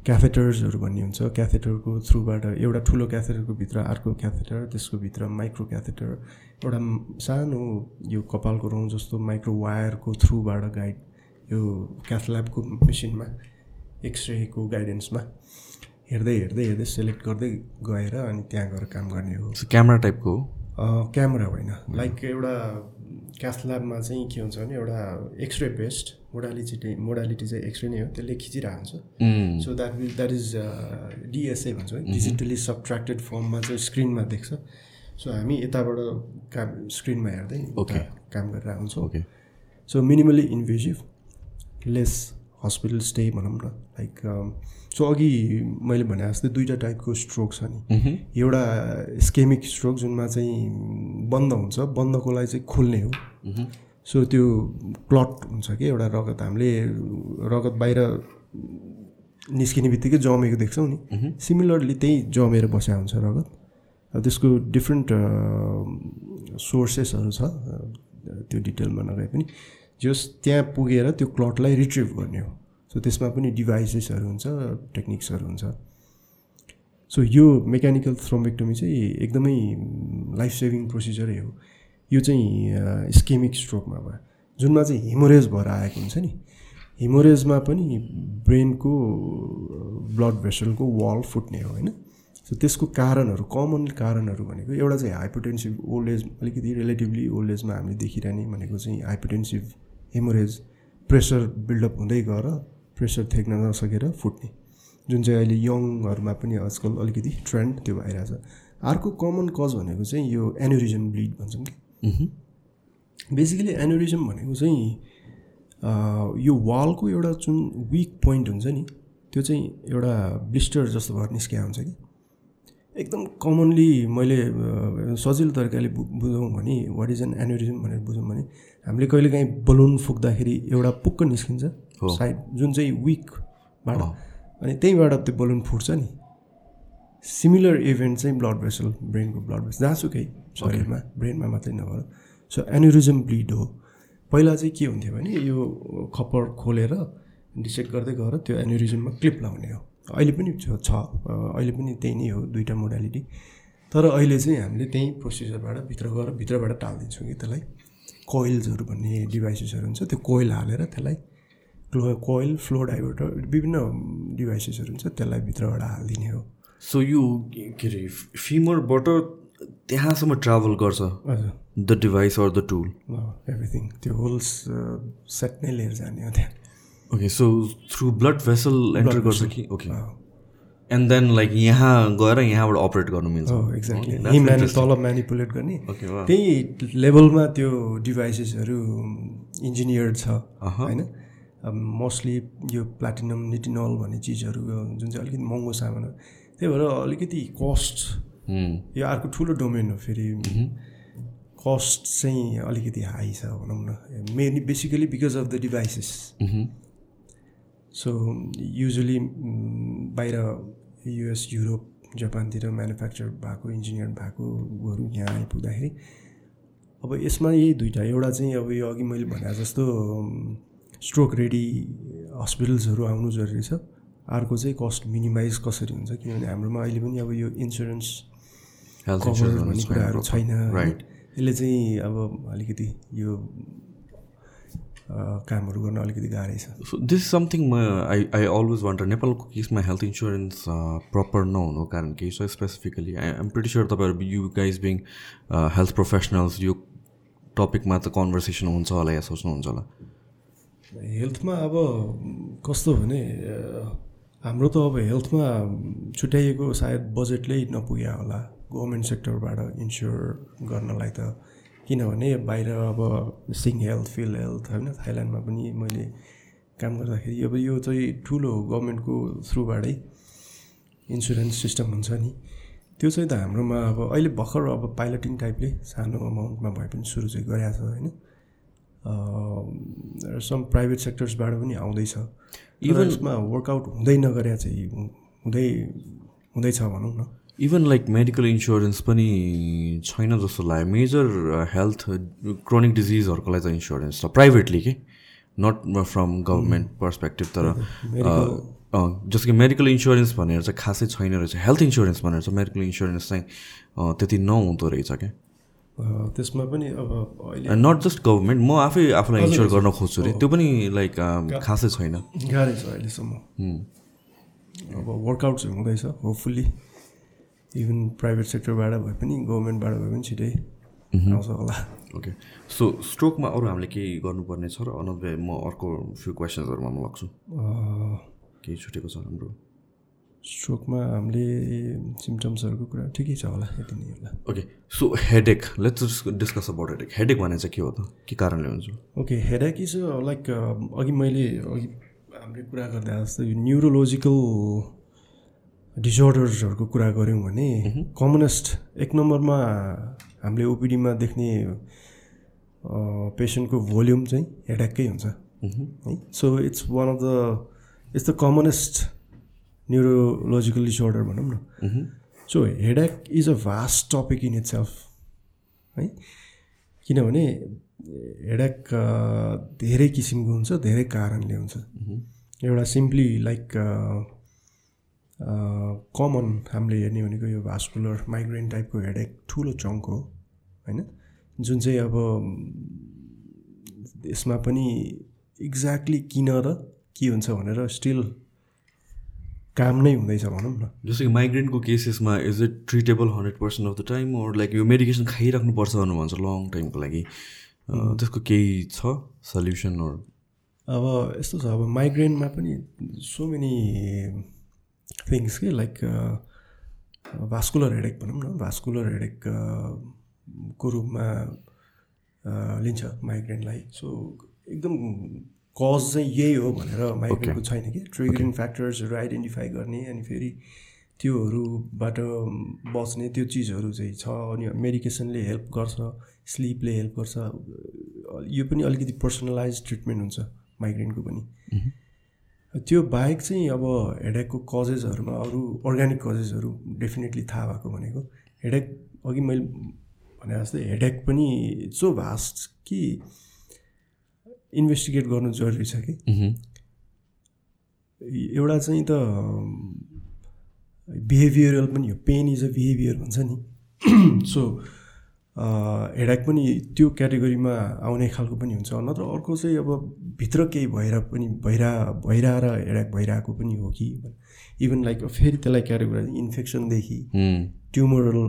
क्याथेटर्सहरू भन्ने हुन्छ। क्याथेटरको थ्रुबाट एउटा ठुलो क्याथेटरको भित्र अर्को क्याथेटर त्यसको भित्र माइक्रो क्याथेटर एउटा सानो यो कपालको रौँ जस्तो माइक्रो वायरको थ्रुबाट गाइड यो क्याथल्याबको मेसिनमा एक्सरेको गाइडेन्समा हेर्दै हेर्दै हेर्दै सेलेक्ट गर्दै गएर अनि त्यहाँ गएर काम गर्ने हो। क्यामेरा टाइपको हो? क्यामेरा होइन। लाइक एउटा क्याथ ल्याबमा चाहिँ के हुन्छ भने एउटा एक्सरे बेस्ड मोडालिटी मोडालिटी चाहिँ एक्सरे नै हो त्यसले खिचिरहेको हुन्छ so that will that is DSA भन्छ है। डिजिटली सब्ट्र्याक्टेड फर्ममा चाहिँ स्क्रिनमा देख्छ। सो हामी यताबाट काम स्क्रिनमा हेर्दै काम गरेर हुन्छौँ okay so minimally invasive less hospital stay भनौँ न। लाइक सो अघि मैले भने जस्तै दुईवटा टाइपको स्ट्रोक छ नि। एउटा स्केमिक स्ट्रोक जुनमा चाहिँ बन्द हुन्छ बन्दको लागि चाहिँ खोल्ने हो। सो त्यो क्लट हुन्छ कि एउटा रगत। हामीले रगत बाहिर निस्किने बित्तिकै जमेको देख्छौँ नि। सिमिलरली त्यही जमेर बस्या हुन्छ रगत। अब त्यसको डिफ्रेन्ट सोर्सेसहरू छ त्यो डिटेलमा नगए पनि। जस त्यहाँ पुगेर त्यो क्लटलाई रिट्रिभ गर्ने हो। सो त्यसमा पनि डिभाइसेसहरू हुन्छ टेक्निक्सहरू हुन्छ। सो यो मेकानिकल थ्रोम्बेक्टोमी चाहिँ एकदमै लाइफ सेभिङ प्रोसिजरै हो। यो चाहिँ स्केमिक स्ट्रोकमा भयो। जुनमा चाहिँ हिमोरेज भएर आएको हुन्छ नि। हिमोरेजमा पनि ब्रेनको ब्लड भेसलको वाल फुट्ने हो होइन? सो त्यसको कारणहरू कमन कारणहरू भनेको एउटा चाहिँ हाइपोटेन्सिभ ओल्ड एज अलिकति रिलेटिभली ओल्ड एजमा हामीले देखिरहने भनेको चाहिँ हाइपोटेन्सिभ हेमोरेज प्रेसर बिल्डअप हुँदै गएर प्रेसर थेक्न नसकेर फुट्ने। जुन चाहिँ अहिले यङहरूमा पनि आजकल अलिकति ट्रेन्ड त्यो भइरहेछ अर्को कमन कज भनेको चाहिँ यो एन्युरिजम ब्लिड भन्छौँ कि? बेसिकली एन्युरिजम भनेको चाहिँ यो वालको एउटा जुन विक पोइन्ट हुन्छ नि त्यो चाहिँ एउटा ब्लिस्टर जस्तो भएर निस्किया हुन्छ कि। एकदम कमनली मैले सजिलो तरिकाले बुझौँ भने वाट इज एन एन्युरिजम भनेर बुझौँ भने हामीले कहिलेकाहीँ बलुन फुक्दाखेरि एउटा पुक्क निस्किन्छ। साइड जुन चाहिँ विकबाट अनि त्यहीँबाट त्यो बलुन फुट्छ नि। सिमिलर इभेन्ट चाहिँ ब्लड भेसल ब्रेनको ब्लड भेसल जहाँसुकै शरीरमा ब्रेनमा मात्रै नभएर। सो एन्युरिजम ब्लिड हो। पहिला चाहिँ के हुन्थ्यो भने यो खप्पर खोलेर डिसेक्ट गर्दै गएर त्यो एन्युरिजममा क्लिप लाउने हो। अहिले पनि छ अहिले पनि त्यही नै हो दुईवटा मोडालिटी तर अहिले चाहिँ हामीले त्यही प्रोसिजरबाट भित्र गएर भित्रबाट टालिदिन्छौँ कि त्यसलाई। कोइल्सहरू भन्ने डिभाइसेसहरू हुन्छ त्यो कोइल हालेर त्यसलाई क्लो कोइल फ्लो डाइभर्टर विभिन्न डिभाइसेसहरू हुन्छ त्यसलाई भित्रबाट हालिदिने हो। सो यो के अरे फिमरबाट त्यहाँसम्म ट्राभल गर्छ? The device or the tool everything त्यो होल सेट नै लिएर जाने हो त्यहाँ। Okay so through blood vessel enter गर्छ कि? ओके एन्ड देन लाइक यहाँ गएर यहाँबाट अपरेट गर्नु मिल्छ। Exactly interesting. तल म्यानिपुलेट गर्ने. त्यही लेभलमा त्यो डिभाइसेसहरू इन्जिनियर्ड छ अहँ। होइन? मोस्टली यो प्लाटिनम निटिनल भन्ने चिजहरू जुन चाहिँ अलिकति महँगो सामान हो त्यही भएर अलिकति कस्ट. यो अर्को ठुलो डोमेन हो फेरि। कस्ट चाहिँ अलिकति हाई छ भनौँ न। Mainly basically because of the devices. So usually बाहिर युएस युरोप जापानतिर म्यानुफ्याक्चर भएको इन्जिनियर भएकोहरू यहाँ आइपुग्दाखेरि अब यसमा यही दुइटा एउटा चाहिँ अब यो अघि मैले भने जस्तो स्ट्रोक रेडी हस्पिटल्सहरू आउनु जरुरी छ अर्को चाहिँ कस्ट मिनिमाइज कसरी हुन्छ किनभने हाम्रोमा अहिले पनि अब यो इन्सुरेन्स कभर भन्ने कुराहरू. छैन? Right. यसले चाहिँ अब अलिकति यो कामहरू गर्न अलिकति गाह्रै छ दिस समथिङ म आई आई अलवेज वन्डर नेपालको केसमा हेल्थ इन्सुरेन्स प्रपर नहुनुको कारण केही छ specifically I am pretty sure तपाईँहरू you guys being health professionals यो टपिकमा त कन्भर्सेसन हुन्छ होला या सोच्नुहुन्छ होला हेल्थमा अब कस्तो भने हाम्रो त अब हेल्थमा छुट्याइएको सायद बजेटले नपुग्या होला। गभर्मेन्ट सेक्टरबाट इन्स्योर गर्नलाई त। किनभने बाहिर अब सिङ हेल्थ फिल हेल्थ होइन थाइल्यान्डमा पनि मैले काम गर्दाखेरि अब यो चाहिँ ठुलो गभर्मेन्टको थ्रुबाटै इन्सुरेन्स सिस्टम हुन्छ नि। त्यो चाहिँ त हाम्रोमा अब अहिले भर्खर अब पाइलटिङ टाइपले सानो अमाउन्टमा भए पनि सुरु चाहिँ गरेको छ होइन। सम प्राइभेट सेक्टर्सबाट पनि आउँदैछ। इभन यसमा वर्कआउट हुँदै नगरे चाहिँ हुँदै हुँदैछ भनौँ न। इभन लाइक मेडिकल इन्सुरेन्स पनि छैन जस्तो लाग्यो। मेजर हेल्थ क्रोनिक डिजिजहरूको लागि त इन्सुरेन्स छ। प्राइभेटली के? नट फ्रम गभर्मेन्ट पर्सपेक्टिभ तर medical- अँ, जस्तो कि मेडिकल इन्सुरेन्स भनेर चाहिँ खासै छैन रहेछ। हेल्थ इन्सुरेन्स भनेर चाहिँ मेडिकल इन्सुरेन्स चाहिँ अँ, त्यति नहुँदो रहेछ क्या त्यसमा पनि अब अहिले नट जस्ट गभर्मेन्ट म आफै आफूलाई इन्स्योर गर्न खोज्छु अरे त्यो पनि लाइक अँ, खासै छैन। गाह्रै छ अहिलेसम्म। अब वर्कआउट चाहिँ हुँदैछ होपफुल्ली इभन प्राइभेट सेक्टरबाट भए पनि गभर्मेन्टबाट भए पनि छिटै आउँछ होला। ओके सो स्ट्रोकमा अरू हामीले केही गर्नुपर्ने छ र अनद म अर्को फ्यु क्वेसन्सहरूमा म लाग्छु। केही छुटेको छ हाम्रो? स्ट्रोकमा हामीले सिम्टम्सहरूको कुरा ठिकै छ होला यति नै होला। Okay so headache let's discuss about headache headache भने चाहिँ के हो त? के कारणले हुन्छ? ओके हेडेक इज लाइक अघि मैले अघि हामीले कुरा गर्दा जस्तो यो न्युरोलोजिकल डिसअर्डर्सहरूको कुरा गऱ्यौँ भने कमनेस्ट एक नम्बरमा हामीले ओपिडीमा देख्ने पेसेन्टको भोल्युम चाहिँ हेडेककै हुन्छ। है? So it's one of the it's the commonest neurological disorder भनौँ न. So headache is a vast topic in itself है किनभने हेडेक धेरै किसिमको हुन्छ धेरै कारणले हुन्छ. एउटा सिम्पली लाइक कमन हामीले हेर्ने भनेको यो भास्कुलर माइग्रेन टाइपको हेडेक ठुलो चङ्क हो होइन? जुन चाहिँ अब यसमा पनि एक्ज्याक्टली किन र के हुन्छ भनेर स्टिल काम नै हुँदैछ भनौँ न। जस्तो कि माइग्रेनको केसेसमा is it treatable hundred percent of the time or like यो मेडिकेसन खाइराख्नुपर्छ भन्नु भन्छ लङ टाइमको लागि? त्यसको केही छ सल्युसन अब यस्तो छ अब माइग्रेनमा पनि सो मेनी थिङ्स के लाइक भास्कुलर हेडेक भनौँ न भास्कुलर हेडेक को रूपमा लिन्छ माइग्रेनलाई सो एकदम कज चाहिँ यही हो भनेर माइग्रेनको छैन कि? ट्रिगरिङ फ्याक्टर्सहरू आइडेन्टिफाई गर्ने अनि फेरि त्योहरूबाट बच्ने त्यो चिजहरू चाहिँ छ अनि मेडिकेसनले हेल्प गर्छ स्लिपले हेल्प गर्छ। यो पनि अलिकति पर्सनलाइज ट्रिटमेन्ट हुन्छ माइग्रेनको पनि। त्यो बाहेक चाहिँ अब हेडेकको कजेसहरूमा अरू अर्ग्यानिक कजेसहरू डेफिनेटली थाहा भएको भनेको। हेडेक अघि मैले भने जस्तै हेडेक पनि सो भास्ट कि इन्भेस्टिगेट गर्नु जरुरी छ कि? एउटा चाहिँ त बिहेभियरल पनि हो पेन इज अ बिहेभियर भन्छ नि। सो हेडाक पनि त्यो क्याटेगोरीमा आउने खालको पनि हुन्छ। नत्र अर्को चाहिँ अब भित्र केही भएर पनि भइरह भइरहेर हेडाक भइरहेको पनि हो कि? इभन लाइक फेरि त्यसलाई क्याटेगोराइज इन्फेक्सनदेखि ट्युमरल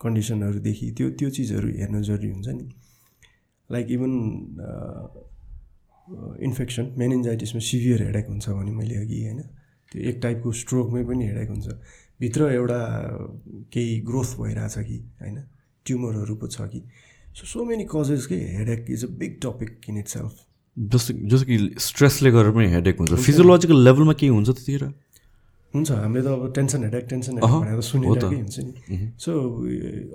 कन्डिसनहरूदेखि त्यो त्यो चिजहरू हेर्नु जरुरी हुन्छ नि। लाइक इभन इन्फेक्सन मेनेन्जाइटिसमा सिभियर हेडाक हुन्छ भने मैले अघि होइन त्यो एक टाइपको स्ट्रोकमै पनि हेडाक हुन्छ। भित्र एउटा केही ग्रोथ भइरहेछ कि होइन? ट्युमरहरू पो छ कि। सो सो मेनी कजेस के? Headache is a big topic in itself जस्तो जस्तो कि स्ट्रेसले गरेर पनि हेडेक हुन्छ। फिजियोलोजिकल लेभलमा केही हुन्छ त्यतिखेर हुन्छ हामीले त अब टेन्सन हेडेक टेन्सन हेडेक भनेर सुनिरहेकै हुन्छ नि। सो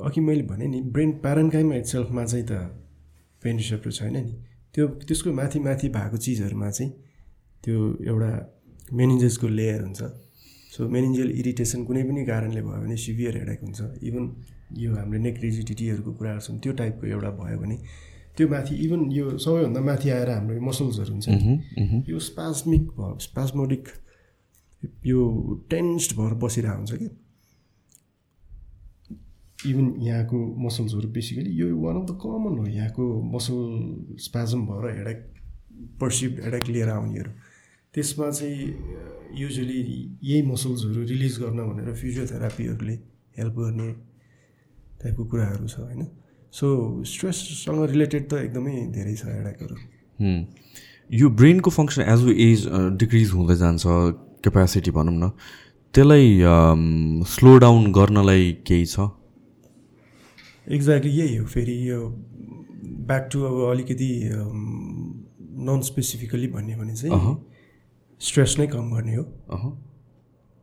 अघि मैले भने नि ब्रेन प्यारेन्काइमा इट सेल्फमा चाहिँ त पेन रिसेप्टर छैन नि। त्यो त्यसको माथि माथि भएको चिजहरूमा चाहिँ त्यो एउटा मेनिजेसको लेयर हुन्छ। सो मेनिन्जियल इरिटेसन कुनै पनि कारणले भयो भने सिभियर हेडेक हुन्छ। इभन यो हामीले नेक रिजिडिटीहरूको कुराहरू छन् त्यो टाइपको एउटा भयो भने त्यो माथि इभन यो सबैभन्दा माथि आएर हाम्रो मसल्सहरू हुन्छ। यो स्पास्मिक भयो स्पास्मोडिक यो टेन्स्ड भएर बसिरहेको हुन्छ कि? इभन यहाँको मसल्सहरू बेसिकली यो वान अफ द कमन हो। यहाँको मसल स्पाजम भएर हेडेक पर्सिभ हेडेक लिएर आउनेहरू। त्यसमा चाहिँ युजली यही मसल्सहरू रिलिज गर्न भनेर फिजियोथेरापीहरूले हेल्प गर्ने टाइपको कुराहरू छ होइन? सो स्ट्रेससँग रिलेटेड त एकदमै धेरै छ हेडाकहरू यो ब्रेनको function as we age decrease हुँदै जान्छ क्यापेसिटी भनौँ न। त्यसलाई स्लो डाउन गर्नलाई केही छ? एक्ज्याक्टली यही हो फेरि यो ब्याक टु अब अलिकति नन स्पेसिफिकली भन्यो भने चाहिँ स्ट्रेस नै कम गर्ने हो।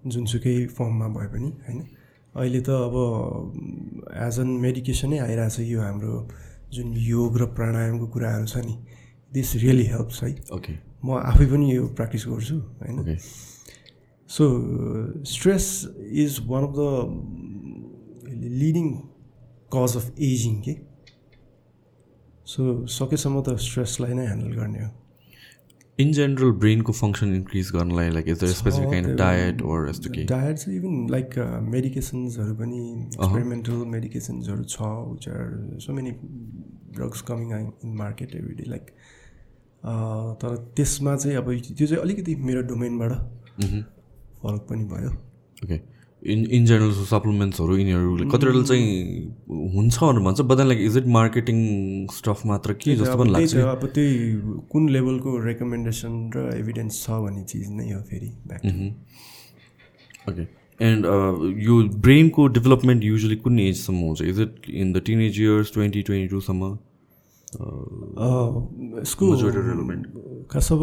जुनसुकै फर्ममा भए पनि होइन? अहिले त अब एज अन मेडिकेसनै आइरहेछ यो हाम्रो जुन योग र प्राणायामको कुराहरू छ नि दिस रियली हेल्प्स है। ओके म आफै पनि यो प्र्याक्टिस गर्छु होइन? So stress is one of the leading cause of aging के सो सकेसम्म त स्ट्रेसलाई नै ह्यान्डल गर्ने हो इन जेनरल ब्रेनको फङ्सन इन्क्रिज गर्नलाई like is specific kind diet or यस्तो के डायट चाहिँ इभन लाइक मेडिकेसन्सहरू पनि एक्सपेरिमेन्टल मेडिकेसन्सहरू छ which are so many drugs coming in market every day like तर त्यसमा चाहिँ अब त्यो चाहिँ अलिकति मेरो डोमेनबाट फरक पनि भयो। ओके इन इन जेनरल सप्लिमेन्ट्सहरू यिनीहरू कतिवटा चाहिँ हुन्छ भनेर भन्छ बदन like is it marketing stuff मात्र के जस्तो पनि लाग्छ अब त्यही कुन लेभलको रेकमेन्डेसन र एभिडेन्स छ भन्ने चिज नै हो फेरि ओके एन्ड यो ब्रेनको डेभलपमेन्ट युजली कुन एजसम्म हुन्छ? Is it in the teen age years twenty twenty टूसम्म यसको खास अब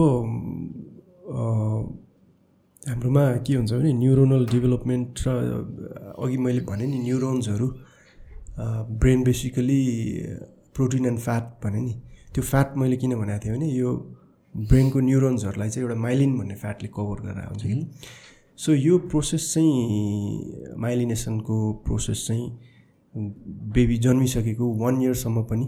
हाम्रोमा के हुन्छ भने न्युरोनल डेभलपमेन्ट र अघि मैले भने नि न्युरोन्सहरू brain basically protein and fat भने नि। त्यो फ्याट मैले किन भनेको थिएँ भने यो ब्रेनको न्युरोन्सहरूलाई चाहिँ एउटा माइलिन भन्ने फ्याटले कभर गरेर हुन्छ कि। सो यो प्रोसेस चाहिँ माइलिनेसनको प्रोसेस चाहिँ बेबी जन्मिसकेको वान इयरसम्म पनि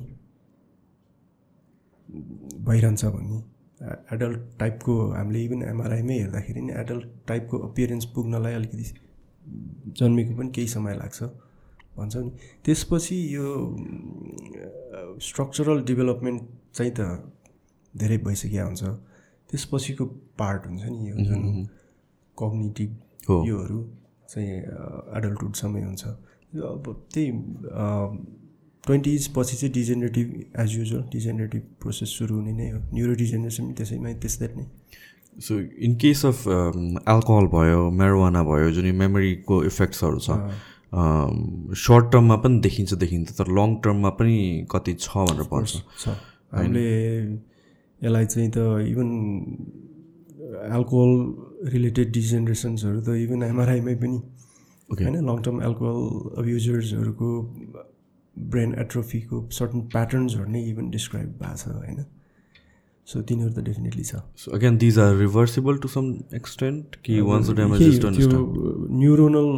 भइरहन्छ भन्ने। एडल्ट टाइपको हामीले इभन एमआरआईमै हेर्दाखेरि नि एडल्ट टाइपको अपियरेन्स पुग्नलाई अलिकति जन्मेको पनि केही समय लाग्छ भन्छ नि। त्यसपछि यो स्ट्रक्चरल डेभलपमेन्ट चाहिँ त धेरै भइसकेको हुन्छ। त्यसपछिको पार्ट हुन्छ नि यो जुन कग्निटिभ योहरू चाहिँ एडल्टहुडसम्मै हुन्छ। अब त्यही ट्वेन्टिज पछि चाहिँ degenerative age usual degenerative process सुरु हुने नै हो। न्युरो डिजेनेरेसन त्यसैमा त्यस्तै नै। So in case of alcohol भयो मेरोवाना भयो जुन मेमोरीको इफेक्ट्सहरू छ सर्ट टर्ममा पनि देखिन्छ देखिन्छ तर लङ टर्ममा पनि कति छ भनेर पर्छ। हामीले यसलाई चाहिँ त इभन एल्कोहल रिलेटेड डिजेनरेसन्सहरू त इभन एमआरआईमै पनि होइन लङ टर्म एल्कोहल अब्युजर्सहरूको ब्रेन एट्रोफीको सर्टन प्याटर्न्सहरू नै इभन डिस्क्राइब भएको छ होइन? सो तिनीहरू त डेफिनेटली छ। So again these are reversible to some extent कि वान्स त्यो न्युरोनल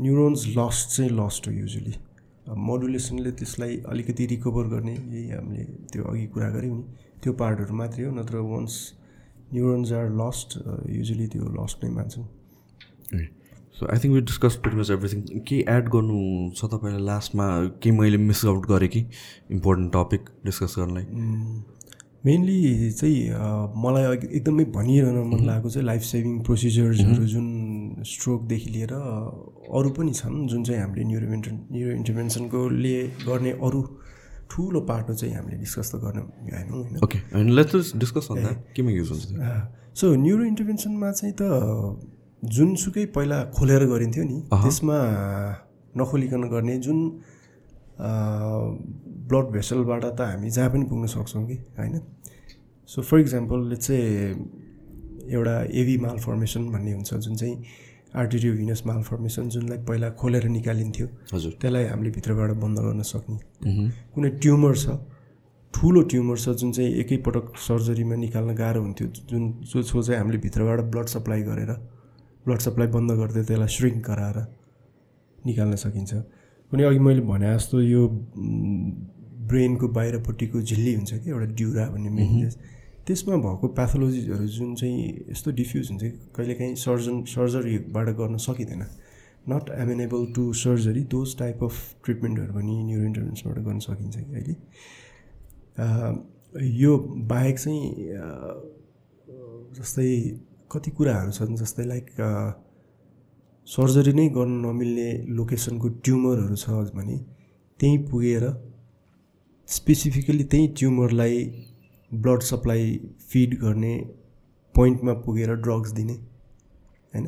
न्युरोन्स लस्ट चाहिँ लस्ट हो युजली मोडुलेसनले त्यसलाई अलिकति रिकभर गर्ने यही हामीले त्यो अघि कुरा गऱ्यौँ नि। त्यो पार्टहरू मात्रै हो नत्र once neurons are lost usually त्यो लस्ट नै मान्छौँ so I think we discuss pretty much everything के एड गर्नु छ तपाईँलाई लास्टमा के मैले मिस आउट गरेँ कि? इम्पोर्टेन्ट टपिक डिस्कस गर्नलाई। मेनली चाहिँ मलाई एकदमै भनिरहन मन लागेको चाहिँ लाइफ सेभिङ प्रोसिजर्सहरू जुन स्ट्रोकदेखि लिएर अरू पनि छन् जुन चाहिँ हामीले न्युरो न्युरो इन्टरभेन्सनकोले गर्ने अरू ठुलो पाटो चाहिँ हामीले डिस्कस त गर्न भ्याएनौँ होइन? ओके लेट्स डिस्कस केमा युज हुन्छ? सो न्युरो इन्टरभेन्सनमा चाहिँ त जुनसुकै पहिला खोलेर गरिन्थ्यो नि त्यसमा नखोलिकन गर्ने जुन ब्लड भेसलबाट त हामी जहाँ पनि पुग्न सक्छौँ कि होइन? सो फर इक्जाम्पल चाहिँ एउटा एभी माल फर्मेसन भन्ने हुन्छ जुन चाहिँ आर्टिरियो भिनस माल फर्मेसन जुनलाई पहिला खोलेर निकालिन्थ्यो। हजुर। त्यसलाई हामीले भित्रबाट बन्द गर्न सक्ने। कुनै ट्युमर छ ठुलो ट्युमर छ जुन चाहिँ एकैपटक सर्जरीमा निकाल्न गाह्रो हुन्थ्यो जुन जो छो चाहिँ हामीले भित्रबाट ब्लड सप्लाई गरेर ब्लड सप्लाई बन्द गर्दै त्यसलाई श्रिङ्क गराएर निकाल्न सकिन्छ। कुनै अघि मैले भने जस्तो यो ब्रेनको बाहिरपट्टिको झिल्ली हुन्छ कि एउटा ड्युरा भन्ने मेन त्यसमा भएको प्याथोलोजिजहरू जुन चाहिँ यस्तो डिफ्युज हुन्छ कि कहिलेकाहीँ सर्जन सर्जरीबाट गर्न सकिँदैन। Not amenable to surgery those type of ट्रिटमेन्टहरू पनि न्युरो इन्टरभेन्सबाट गर्न सकिन्छ कि अहिले। यो बाहेक चाहिँ जस्तै कति कुराहरू छन् जस्तै लाइक सर्जरी नै गर्न नमिल्ने लोकेसनको ट्युमरहरू छ भने त्यहीँ पुगेर स्पेसिफिकली त्यही ट्युमरलाई ब्लड सप्लाई फिड गर्ने पोइन्टमा पुगेर ड्रग्स दिने होइन?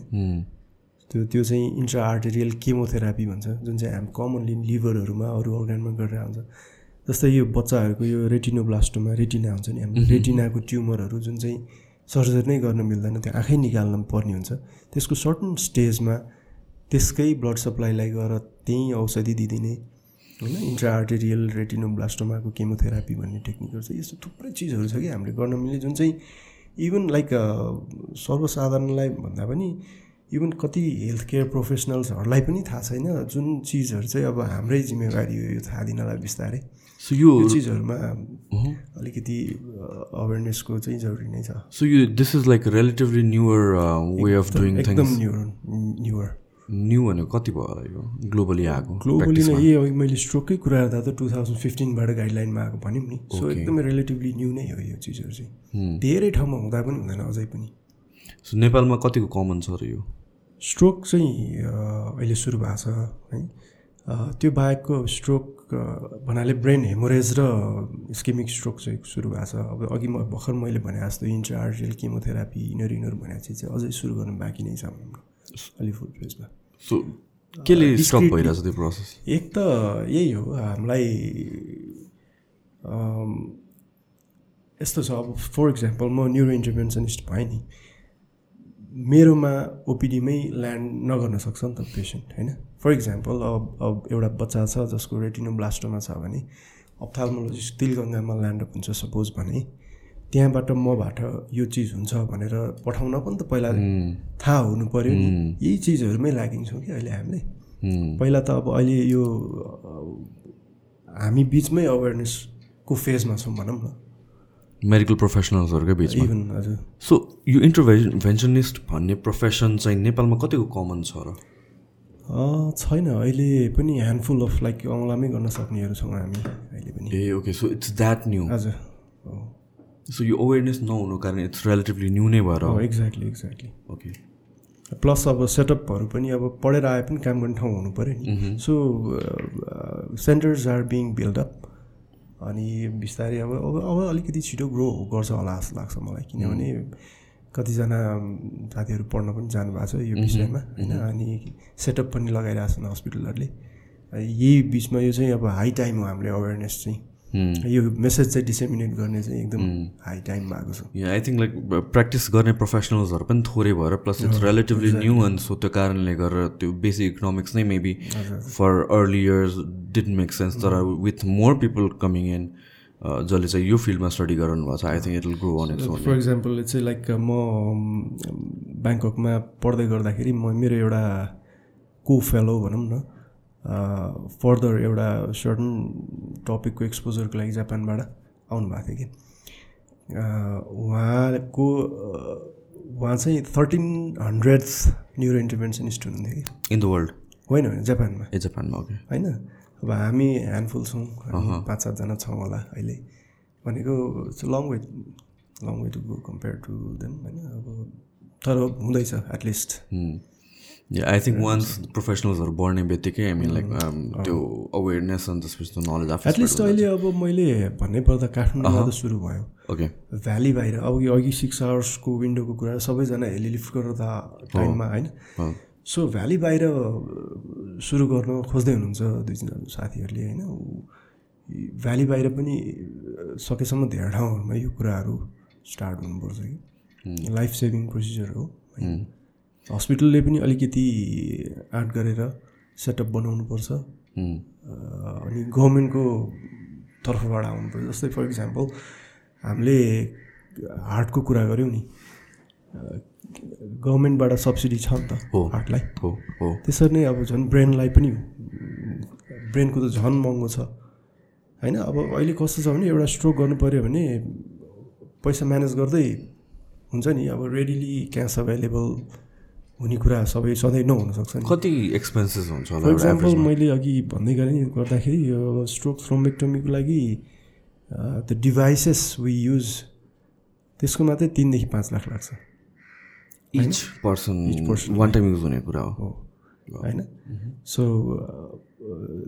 त्यो त्यो चाहिँ इन्ट्रा आर्टेरियल केमोथेरापी भन्छ जुन चाहिँ हामी कमनली लिभरहरूमा अरू अर्ग्यानमा गरेर हुन्छ जस्तै यो बच्चाहरूको यो रेटिनोब्लास्टोमा रेटिना हुन्छ नि हाम्रो रेटिनाको ट्युमरहरू जुन चाहिँ सर्जरी नै गर्न मिल्दैन त्यो आँखै निकाल्न पर्ने हुन्छ। त्यसको सर्टन स्टेजमा त्यसकै ब्लड सप्लाईलाई गएर त्यहीँ औषधि दिइदिने होइन इन्ट्रा आर्टेरियल रेटिनोब्लास्टोमाको केमोथेरापी भन्ने टेक्निकहरू छ यस्तो थुप्रै चिजहरू छ कि हामीले गर्न मिल्ने। जुन चाहिँ इभन लाइक सर्वसाधारणलाई भन्दा पनि इभन कति हेल्थ केयर प्रोफेसनल्सहरूलाई पनि थाहा छैन जुन चिजहरू चाहिँ अब हाम्रै जिम्मेवारी हो यो थाहा दिनलाई बिस्तारै। सो यो चिजहरूमा अलिकति अवेरनेसको चाहिँ जरुरी नै छ। सो यो this is like relatively newer way of doing एकदम न्युर न्युवर न्यू भनेको कति भयो होला यो? ग्लोबली आएको? ग्लोबली नै यही मैले स्ट्रोककै कुरा गर्दा त टु थाउजन्ड फिफ्टिनबाट गाइडलाइनमा आएको भनौँ नि सो एकदमै रिलेटिभली न्यू नै हो यो चिजहरू चाहिँ। धेरै ठाउँमा हुँदा पनि हुँदैन अझै पनि। सो नेपालमा कतिको कमन छ र यो? स्ट्रोक चाहिँ अहिले सुरु भएको छ है। त्यो बाहेकको स्ट्रोक भन्नाले ब्रेन हेमोरेज र स्किमिक स्ट्रोक चाहिँ सुरु भएको छ। अब अघि म भर्खर मैले भने जस्तो इन्ट्राआर्टियल केमोथेरापी यिनीहरू यिनीहरू भने चाहिँ अझै सुरु गर्नु बाँकी नै छ हाम्रो अलिफुल फेजमा। सो केले स्टप भइरहेछ त्यो प्रोसेस एक त यही हो हामीलाई यस्तो छ। अब फर इक्जाम्पल म न्युरो इन्टरभेन्सनिस्ट भएँ नि। मेरोमा ओपिडीमै ल्यान्ड नगर्न सक्छ नि त पेसेन्ट होइन? फर इक्जाम्पल अब अब एउटा बच्चा छ जसको रेटिनोब्लास्टोमा छ भने अप्थाल्मोलोजिस्ट तिलगङ्गामा ल्यान्डअप हुन्छ सपोज भने त्यहाँबाट मबाट यो चिज हुन्छ भनेर पठाउन पनि त पहिला थाहा हुनु पऱ्यो नि। यही चिजहरूमै लागिन्छौँ कि अहिले हामीले। पहिला त अब अहिले यो हामी बिचमै अवेरनेसको फेजमा छौँ भनौँ न। मेडिकल प्रोफेसनल्सहरूकै बिचमा। सो यो इन्टरभेन्सनिस्ट भन्ने प्रोफेसन चाहिँ नेपालमा कतिको कमन छ र? छैन। अहिले पनि ह्यान्डफुल अफ लाइक औँलामै गर्न सक्नेहरू छौँ हामी अहिले पनि। ए okay so it's that new हजुर सो यो अवेरनेस नहुनु कारण इट्स रिलेटिभली न्यू नै भएर एक्ज्याक्टली एक्ज्याक्टली ओके प्लस अब सेटअपहरू पनि अब पढेर आए पनि काम गर्ने ठाउँ हुनु पऱ्यो नि। So centres are being build up अनि बिस्तारै अब अब अब अलिकति छिटो ग्रो गर्छ होला जस्तो लाग्छ मलाई किनभने कतिजना साथीहरू पढ्न पनि जानुभएको छ यो विषयमा होइन। अनि सेटअप पनि लगाइरहेको छन् हस्पिटलहरूले। यही बिचमा यो चाहिँ अब हाई टाइम हो हामीले अवेरनेस चाहिँ। यो मेसेज चाहिँ डिसेमिनेट गर्ने चाहिँ एकदम हाई टाइम भएको छ। आई थिङ्क लाइक प्र्याक्टिस गर्ने प्रोफेसनल्सहरू पनि थोरै भएर plus it's relatively new and so त्यो कारणले गरेर त्यो बेसिक इकोनोमिक्स नै maybe for early years did make sense तर with more people coming in जसले चाहिँ यो फिल्डमा स्टडी गराउनु भएको छ I think it will grow on it's for example चाहिँ लाइक म ब्याङ्ककमा पढ्दै गर्दाखेरि म मेरो एउटा को फेलो भनौँ न फर्दर एउटा सर्टन टपिकको एक्सपोजरको लागि जापानबाट आउनुभएको थियो कि। उहाँको उहाँ चाहिँ थर्टिन हन्ड्रेड न्युरो इन्टरभेन्सनिस्ट हुनुहुन्थ्यो कि। इन द वर्ल्ड होइन होइन जापानमा। ए जापानमा ओके होइन? अब हामी ह्यान्डफुल छौँ पाँच सातजना छौँ होला अहिले। भनेको it's long way long way to go compare to them होइन? अब तर हुँदैछ at least I think once प्रोफेसनल्सहरू बढ्ने बित्तिकै आई मिन लाइक त्यो अवेरनेस अनि त्यसपछि त्यो नलेज एटलिस्ट अहिले अब मैले भन्नै पर्दा काठमाडौँबाट सुरु भयो। ओके भ्याली बाहिर अब अघि सिक्स आवर्सको विन्डोको कुरा सबैजना हेली लिफ्ट गर्दा टाइममा होइन। सो भ्याली बाहिर सुरु गर्न खोज्दै हुनुहुन्छ दुई तिनजना साथीहरूले होइन? भ्याली बाहिर पनि सकेसम्म धेरै ठाउँहरूमा यो कुराहरू स्टार्ट हुनुपर्छ कि। लाइफ सेभिङ प्रोसिजर हो। हस्पिटलले पनि अलिकति आर्ट गरेर सेटअप बनाउनुपर्छ अनि गभर्मेन्टको तर्फबाट आउनुपर्छ जस्तै फर इक्जाम्पल हामीले हार्टको कुरा गऱ्यौँ नि। गभर्मेन्टबाट सब्सिडी छ नि त हार्टलाई। हो हो। त्यसरी नै अब झन् ब्रेनलाई पनि ब्रेनको त झन् महँगो छ। होइन अब अहिले कस्तो छ भने एउटा स्ट्रोक गर्नु पऱ्यो भने पैसा म्यानेज गर्दै हुन्छ नि। अब रेडिली क्यास अभाइलेबल हुने कुरा सबै सधैँ नहुनसक्छ नि। कति एक्सपेन्सेस हुन्छ फर इक्जाम्पल मैले अघि भन्दै गरेँ नि गर्दाखेरि यो स्ट्रोक थ्रोमेक्टोमीको लागि द डिभाइसेस वी युज त्यसको मात्रै तिनदेखि पाँच लाख लाग्छ। Each person one time use हुने कुरा हो। होइन? So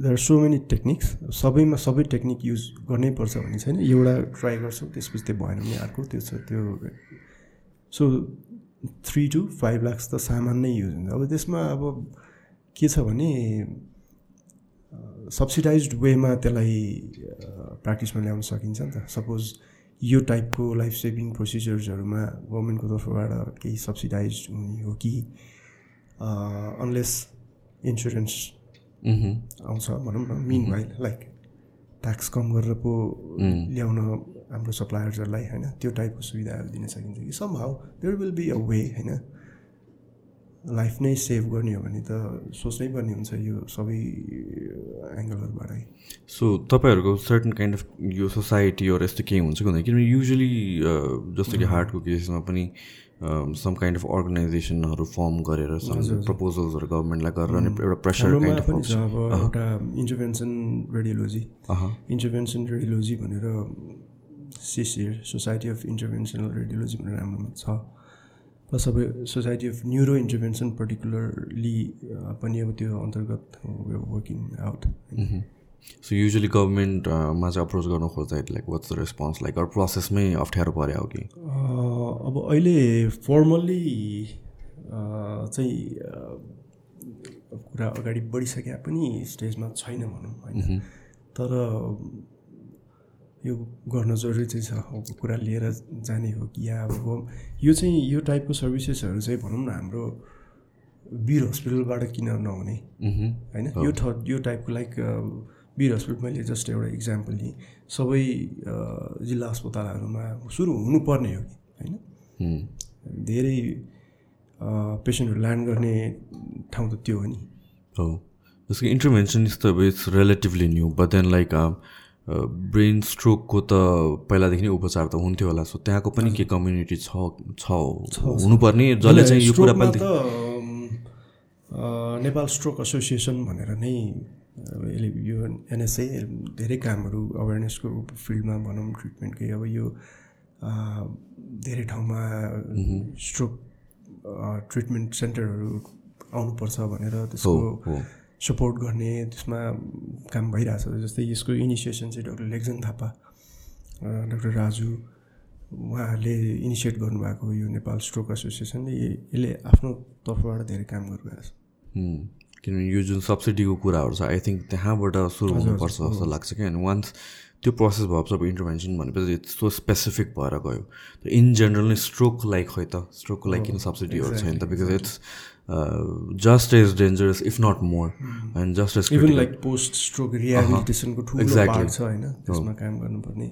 there so many techniques सबैमा सबै टेक्निक युज गर्नै पर्छ भन्ने छैन एउटा ट्राई गर्छौँ त्यसपछि त्यो भएन भने अर्को त्यो छ त्यो so three two five lakhs त सामान नै युज हुन्छ। अब त्यसमा अब के छ भने सब्सिडाइज वेमा त्यसलाई प्र्याक्टिसमा ल्याउन सकिन्छ नि त। सपोज यो टाइपको लाइफ सेभिङ प्रोसिजर्सहरूमा गभर्मेन्टको तर्फबाट केही सब्सिडाइज हुने हो कि अनलेस इन्सुरेन्स आउँछ भनौँ न। मिन भाइ लाइक ट्याक्स कम गरेर पो ल्याउन हाम्रो सप्लायर्सहरूलाई होइन त्यो टाइपको सुविधाहरू दिन सकिन्छ कि? Some how there will be a way होइन? लाइफ नै सेभ गर्ने हो भने त सोच्नै पर्ने हुन्छ यो सबै एङ्गलहरूबाटै सो तपाईँहरूको सर्टन काइन्ड अफ यो सोसाइटीहरू यस्तो केही हुन्छ कि हुँदैन? किनभने युजली जस्तो कि हार्टको केसमा पनि सम काइन्ड अफ अर्गनाइजेसनहरू फर्म गरेर प्रपोजल्सहरू गभर्मेन्टलाई गरेर एउटा प्रेसर काइन्ड अब एउटा इन्टरभेन्सन रेडियोलोजी इन्टरभेन्सन रेडियोलोजी भनेर सिसिएर सोसाइटी अफ इन्टरभेन्सनल रेडियोलोजी भनेर हाम्रोमा छ। प्लस अब society of neuro intervention particularly पनि अब त्यो अन्तर्गत वर्किङ आउट। सो युजली गभर्मेन्टमा चाहिँ अप्रोच गर्न खोज्दा like what's the response like अरू प्रोसेसमै अप्ठ्यारो पऱ्यो हो कि? अब अहिले फर्मल्ली चाहिँ कुरा अगाडि बढिसके पनि स्टेजमा छैन भनौँ होइन। तर यो गर्न जरुरी चाहिँ छ। कुरा लिएर जाने हो कि या अब यो चाहिँ यो टाइपको सर्भिसेसहरू चाहिँ भनौँ न हाम्रो वीर हस्पिटलबाट किन नहुने? होइन? यो ठ यो टाइपको लाइक वीर हस्पिटल मैले जस्ट एउटा इक्जाम्पल लिएँ। सबै जिल्ला अस्पतालहरूमा सुरु हुनुपर्ने हो कि? होइन? धेरै पेसेन्टहरू ल्यान्ड गर्ने ठाउँ त त्यो हो नि। हो। जस्तो इन्टरभेन्सनिस्ट त it's relatively new but then like brain स्ट्रोकको त पहिलादेखि नै उपचार त हुन्थ्यो होला। सो त्यहाँको पनि के कम्युनिटी छ छ हुनुपर्ने जसले चाहिँ यो कुरा त नेपाल स्ट्रोक एसोसिएसन भनेर नै यसले यो एनएसए धेरै कामहरू अवेरनेसको फिल्डमा भनौँ ट्रिटमेन्टकै अब यो धेरै ठाउँमा स्ट्रोक ट्रिटमेन्ट सेन्टरहरू आउनुपर्छ भनेर त्यसको सपोर्ट गर्ने त्यसमा काम भइरहेछ। जस्तै यसको इनिसिएसन चाहिँ डक्टर लेग्जन थापा डक्टर राजु उहाँहरूले इनिसिएट गर्नुभएको यो नेपाल स्ट्रोक एसोसिएसनले यसले आफ्नो तर्फबाट धेरै काम गरिरहेको छ। किनभने यो जुन सब्सिडीको कुराहरू छ आई थिङ्क त्यहाँबाट सुरु हुनुपर्छ जस्तो लाग्छ कि अनि वान्स त्यो प्रोसेस भयो अब इन्टरभेन्सन भनेपछि सो स्पेसिफिक भएर गयो। इन जेनरल नै स्ट्रोक लाइक खै त। स्ट्रोकको लागि किन सब्सिडीहरू छैन त? Because it's just as dangerous if not more and just as even like post stroke रिहेबिलिटेसनको ठुलो पार्ट छ होइन? त्यसमा काम गर्नुपर्ने।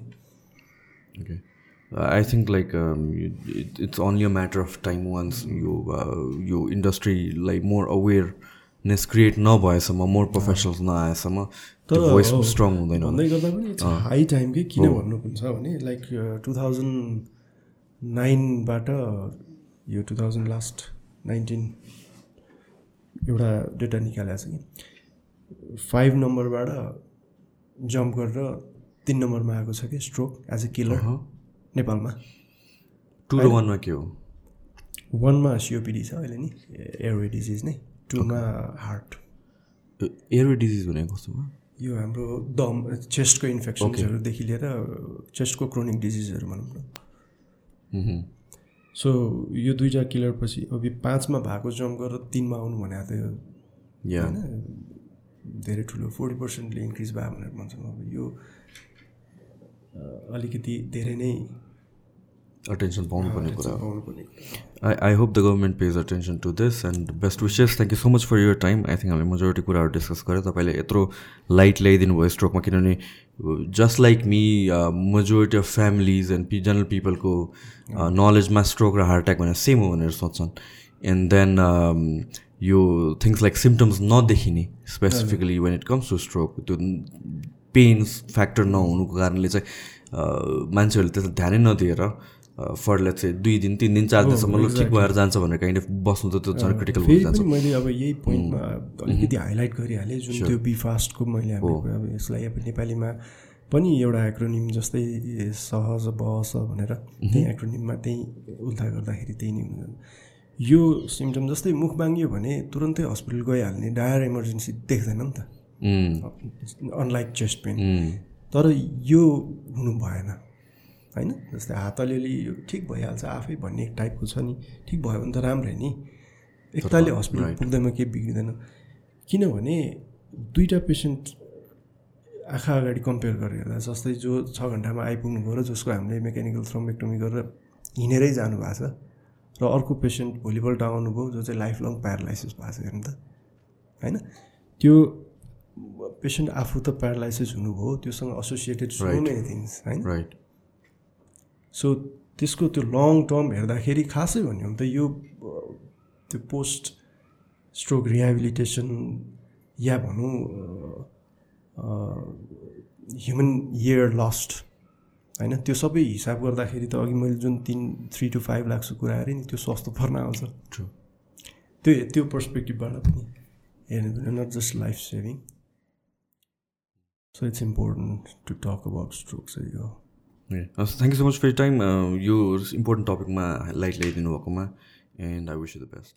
Okay I think like it's only a matter of time once यो यो इन्डस्ट्रीलाई मोर अवेरनेस क्रिएट नभएसम्म मोर प्रोफेसनल्स नआएसम्म तर भोइस स्ट्रङ हुँदैन। भन्दै गर्दा पनि इट्स हाई टाइम कि किन भन्नुहुन्छ भने लाइक टु थाउजन्ड नाइनबाट यो टु थाउजन्ड लास्ट नाइन्टिन एउटा डेटा निकालेको छ कि? फाइभ नम्बरबाट जम्प गरेर तिन नम्बरमा आएको छ कि स्ट्रोक एज अ किलर नेपालमा। टु र वानमा के हो? वानमा सिओपिडी छ अहिले नि एयरवे डिजिज नै। टुमा हार्ट एयरवे डिजिज भनेको कस्तो भयो यो हाम्रो दम चेस्टको इन्फेक्सन्सहरूदेखि लिएर चेस्टको क्रोनिक डिजिजहरू भनौँ न। सो यो दुईवटा किलर पछि अब पाँचमा भएको जम्प गरेर तिनमा आउनु भनेको त होइन? धेरै ठुलो फोर्टी पर्सेन्टले इन्क्रिज भयो भनेर भन्छौँ अब यो अलिकति धेरै नै अटेन्सन पाउनुपर्ने कुरा I I hope the government pays attention to this and best wishes thank you so much for your time I think हामीले मेजोरिटी कुराहरू डिस्कस गरेँ तपाईँले यत्रो लाइट ल्याइदिनु भयो स्ट्रोकमा किनभने just like me majority of families and general पिपलको नलेजमा स्ट्रोक र हार्ट एट्याक भनेर सेम हो भनेर सोध्छन् एन्ड देन यो थिङ्स लाइक सिम्टम्स नदेखिने specifically when it comes to stroke त्यो पेन्स फ्याक्टर नहुनुको कारणले चाहिँ मान्छेहरूले त्यसलाई ध्यानै नदिएर फर लेट्स चाहिँ दुई दिन तिन दिन चार दिनसम्म ठिक भएर जान्छ भनेर काइन्ड अफ बस्नु त त्यो झन् क्रिटिकल भएर जान्छ मैले अब यही पोइन्टमा अलिकति हाइलाइट गरिहालेँ जुन त्यो बी फास्टको मैले अब यसलाई अब नेपालीमा पनि एउटा एक्रोनिम जस्तै सहज बहस भनेर त्यही एक्रोनिममा त्यही उल्था गर्दाखेरि त्यही नै हुनु यो सिम्टम जस्तै मुख बाङ्गियो भने तुरन्तै हस्पिटल गइहाल्ने डायर इमर्जेन्सी देख्दैन नि त। अनलाइक चेस्ट पेन तर यो हुनु भएन। होइन? जस्तै हात अलिअलि ठिक भइहाल्छ आफै भन्ने टाइपको छ नि ठिक भयो भने त राम्रै नि। एकताले हस्पिटल पुग्दैमा केही बिग्रिँदैन। किनभने दुईवटा पेसेन्ट आँखा अगाडि कम्पेयर गरेर हेर्दा जस्तै जो छ घन्टामा आइपुग्नु भयो र जसको हामीले मेकानिकल थ्रोमेक्टोमी गरेर हिँडेरै जानु भएको छ र अर्को पेसेन्ट भोलिपल्ट आउनुभयो जो चाहिँ लाइफ लङ प्यारालाइसिस भएको छ हेर्नु त होइन? त्यो पेसेन्ट आफू त प्यारालाइसिस हुनुभयो त्योसँग एसोसिएटेड सो मेनी थिङ्स होइन? राइट सो त्यसको त्यो लङ टर्म हेर्दाखेरि खासै भन्यो भने त यो त्यो पोस्ट स्ट्रोक रिहेबिलिटेसन या भनौँ ह्युमन इयर लस्ट होइन? त्यो सबै हिसाब गर्दाखेरि त अघि मैले जुन तिन थ्री टु फाइभ लाखको कुरा हेरेँ नि त्यो सस्तो पर्न आउँछ। त्यो त्यो पर्सपेक्टिभबाट पनि हेर्नु पर्यो not just life saving so it's important to talk about stroke चाहिँ यो thank you so much for time यो इम्पोर्टेन्ट टपिकमा लाइट ल्याइदिनु भएकोमा and I wish you the best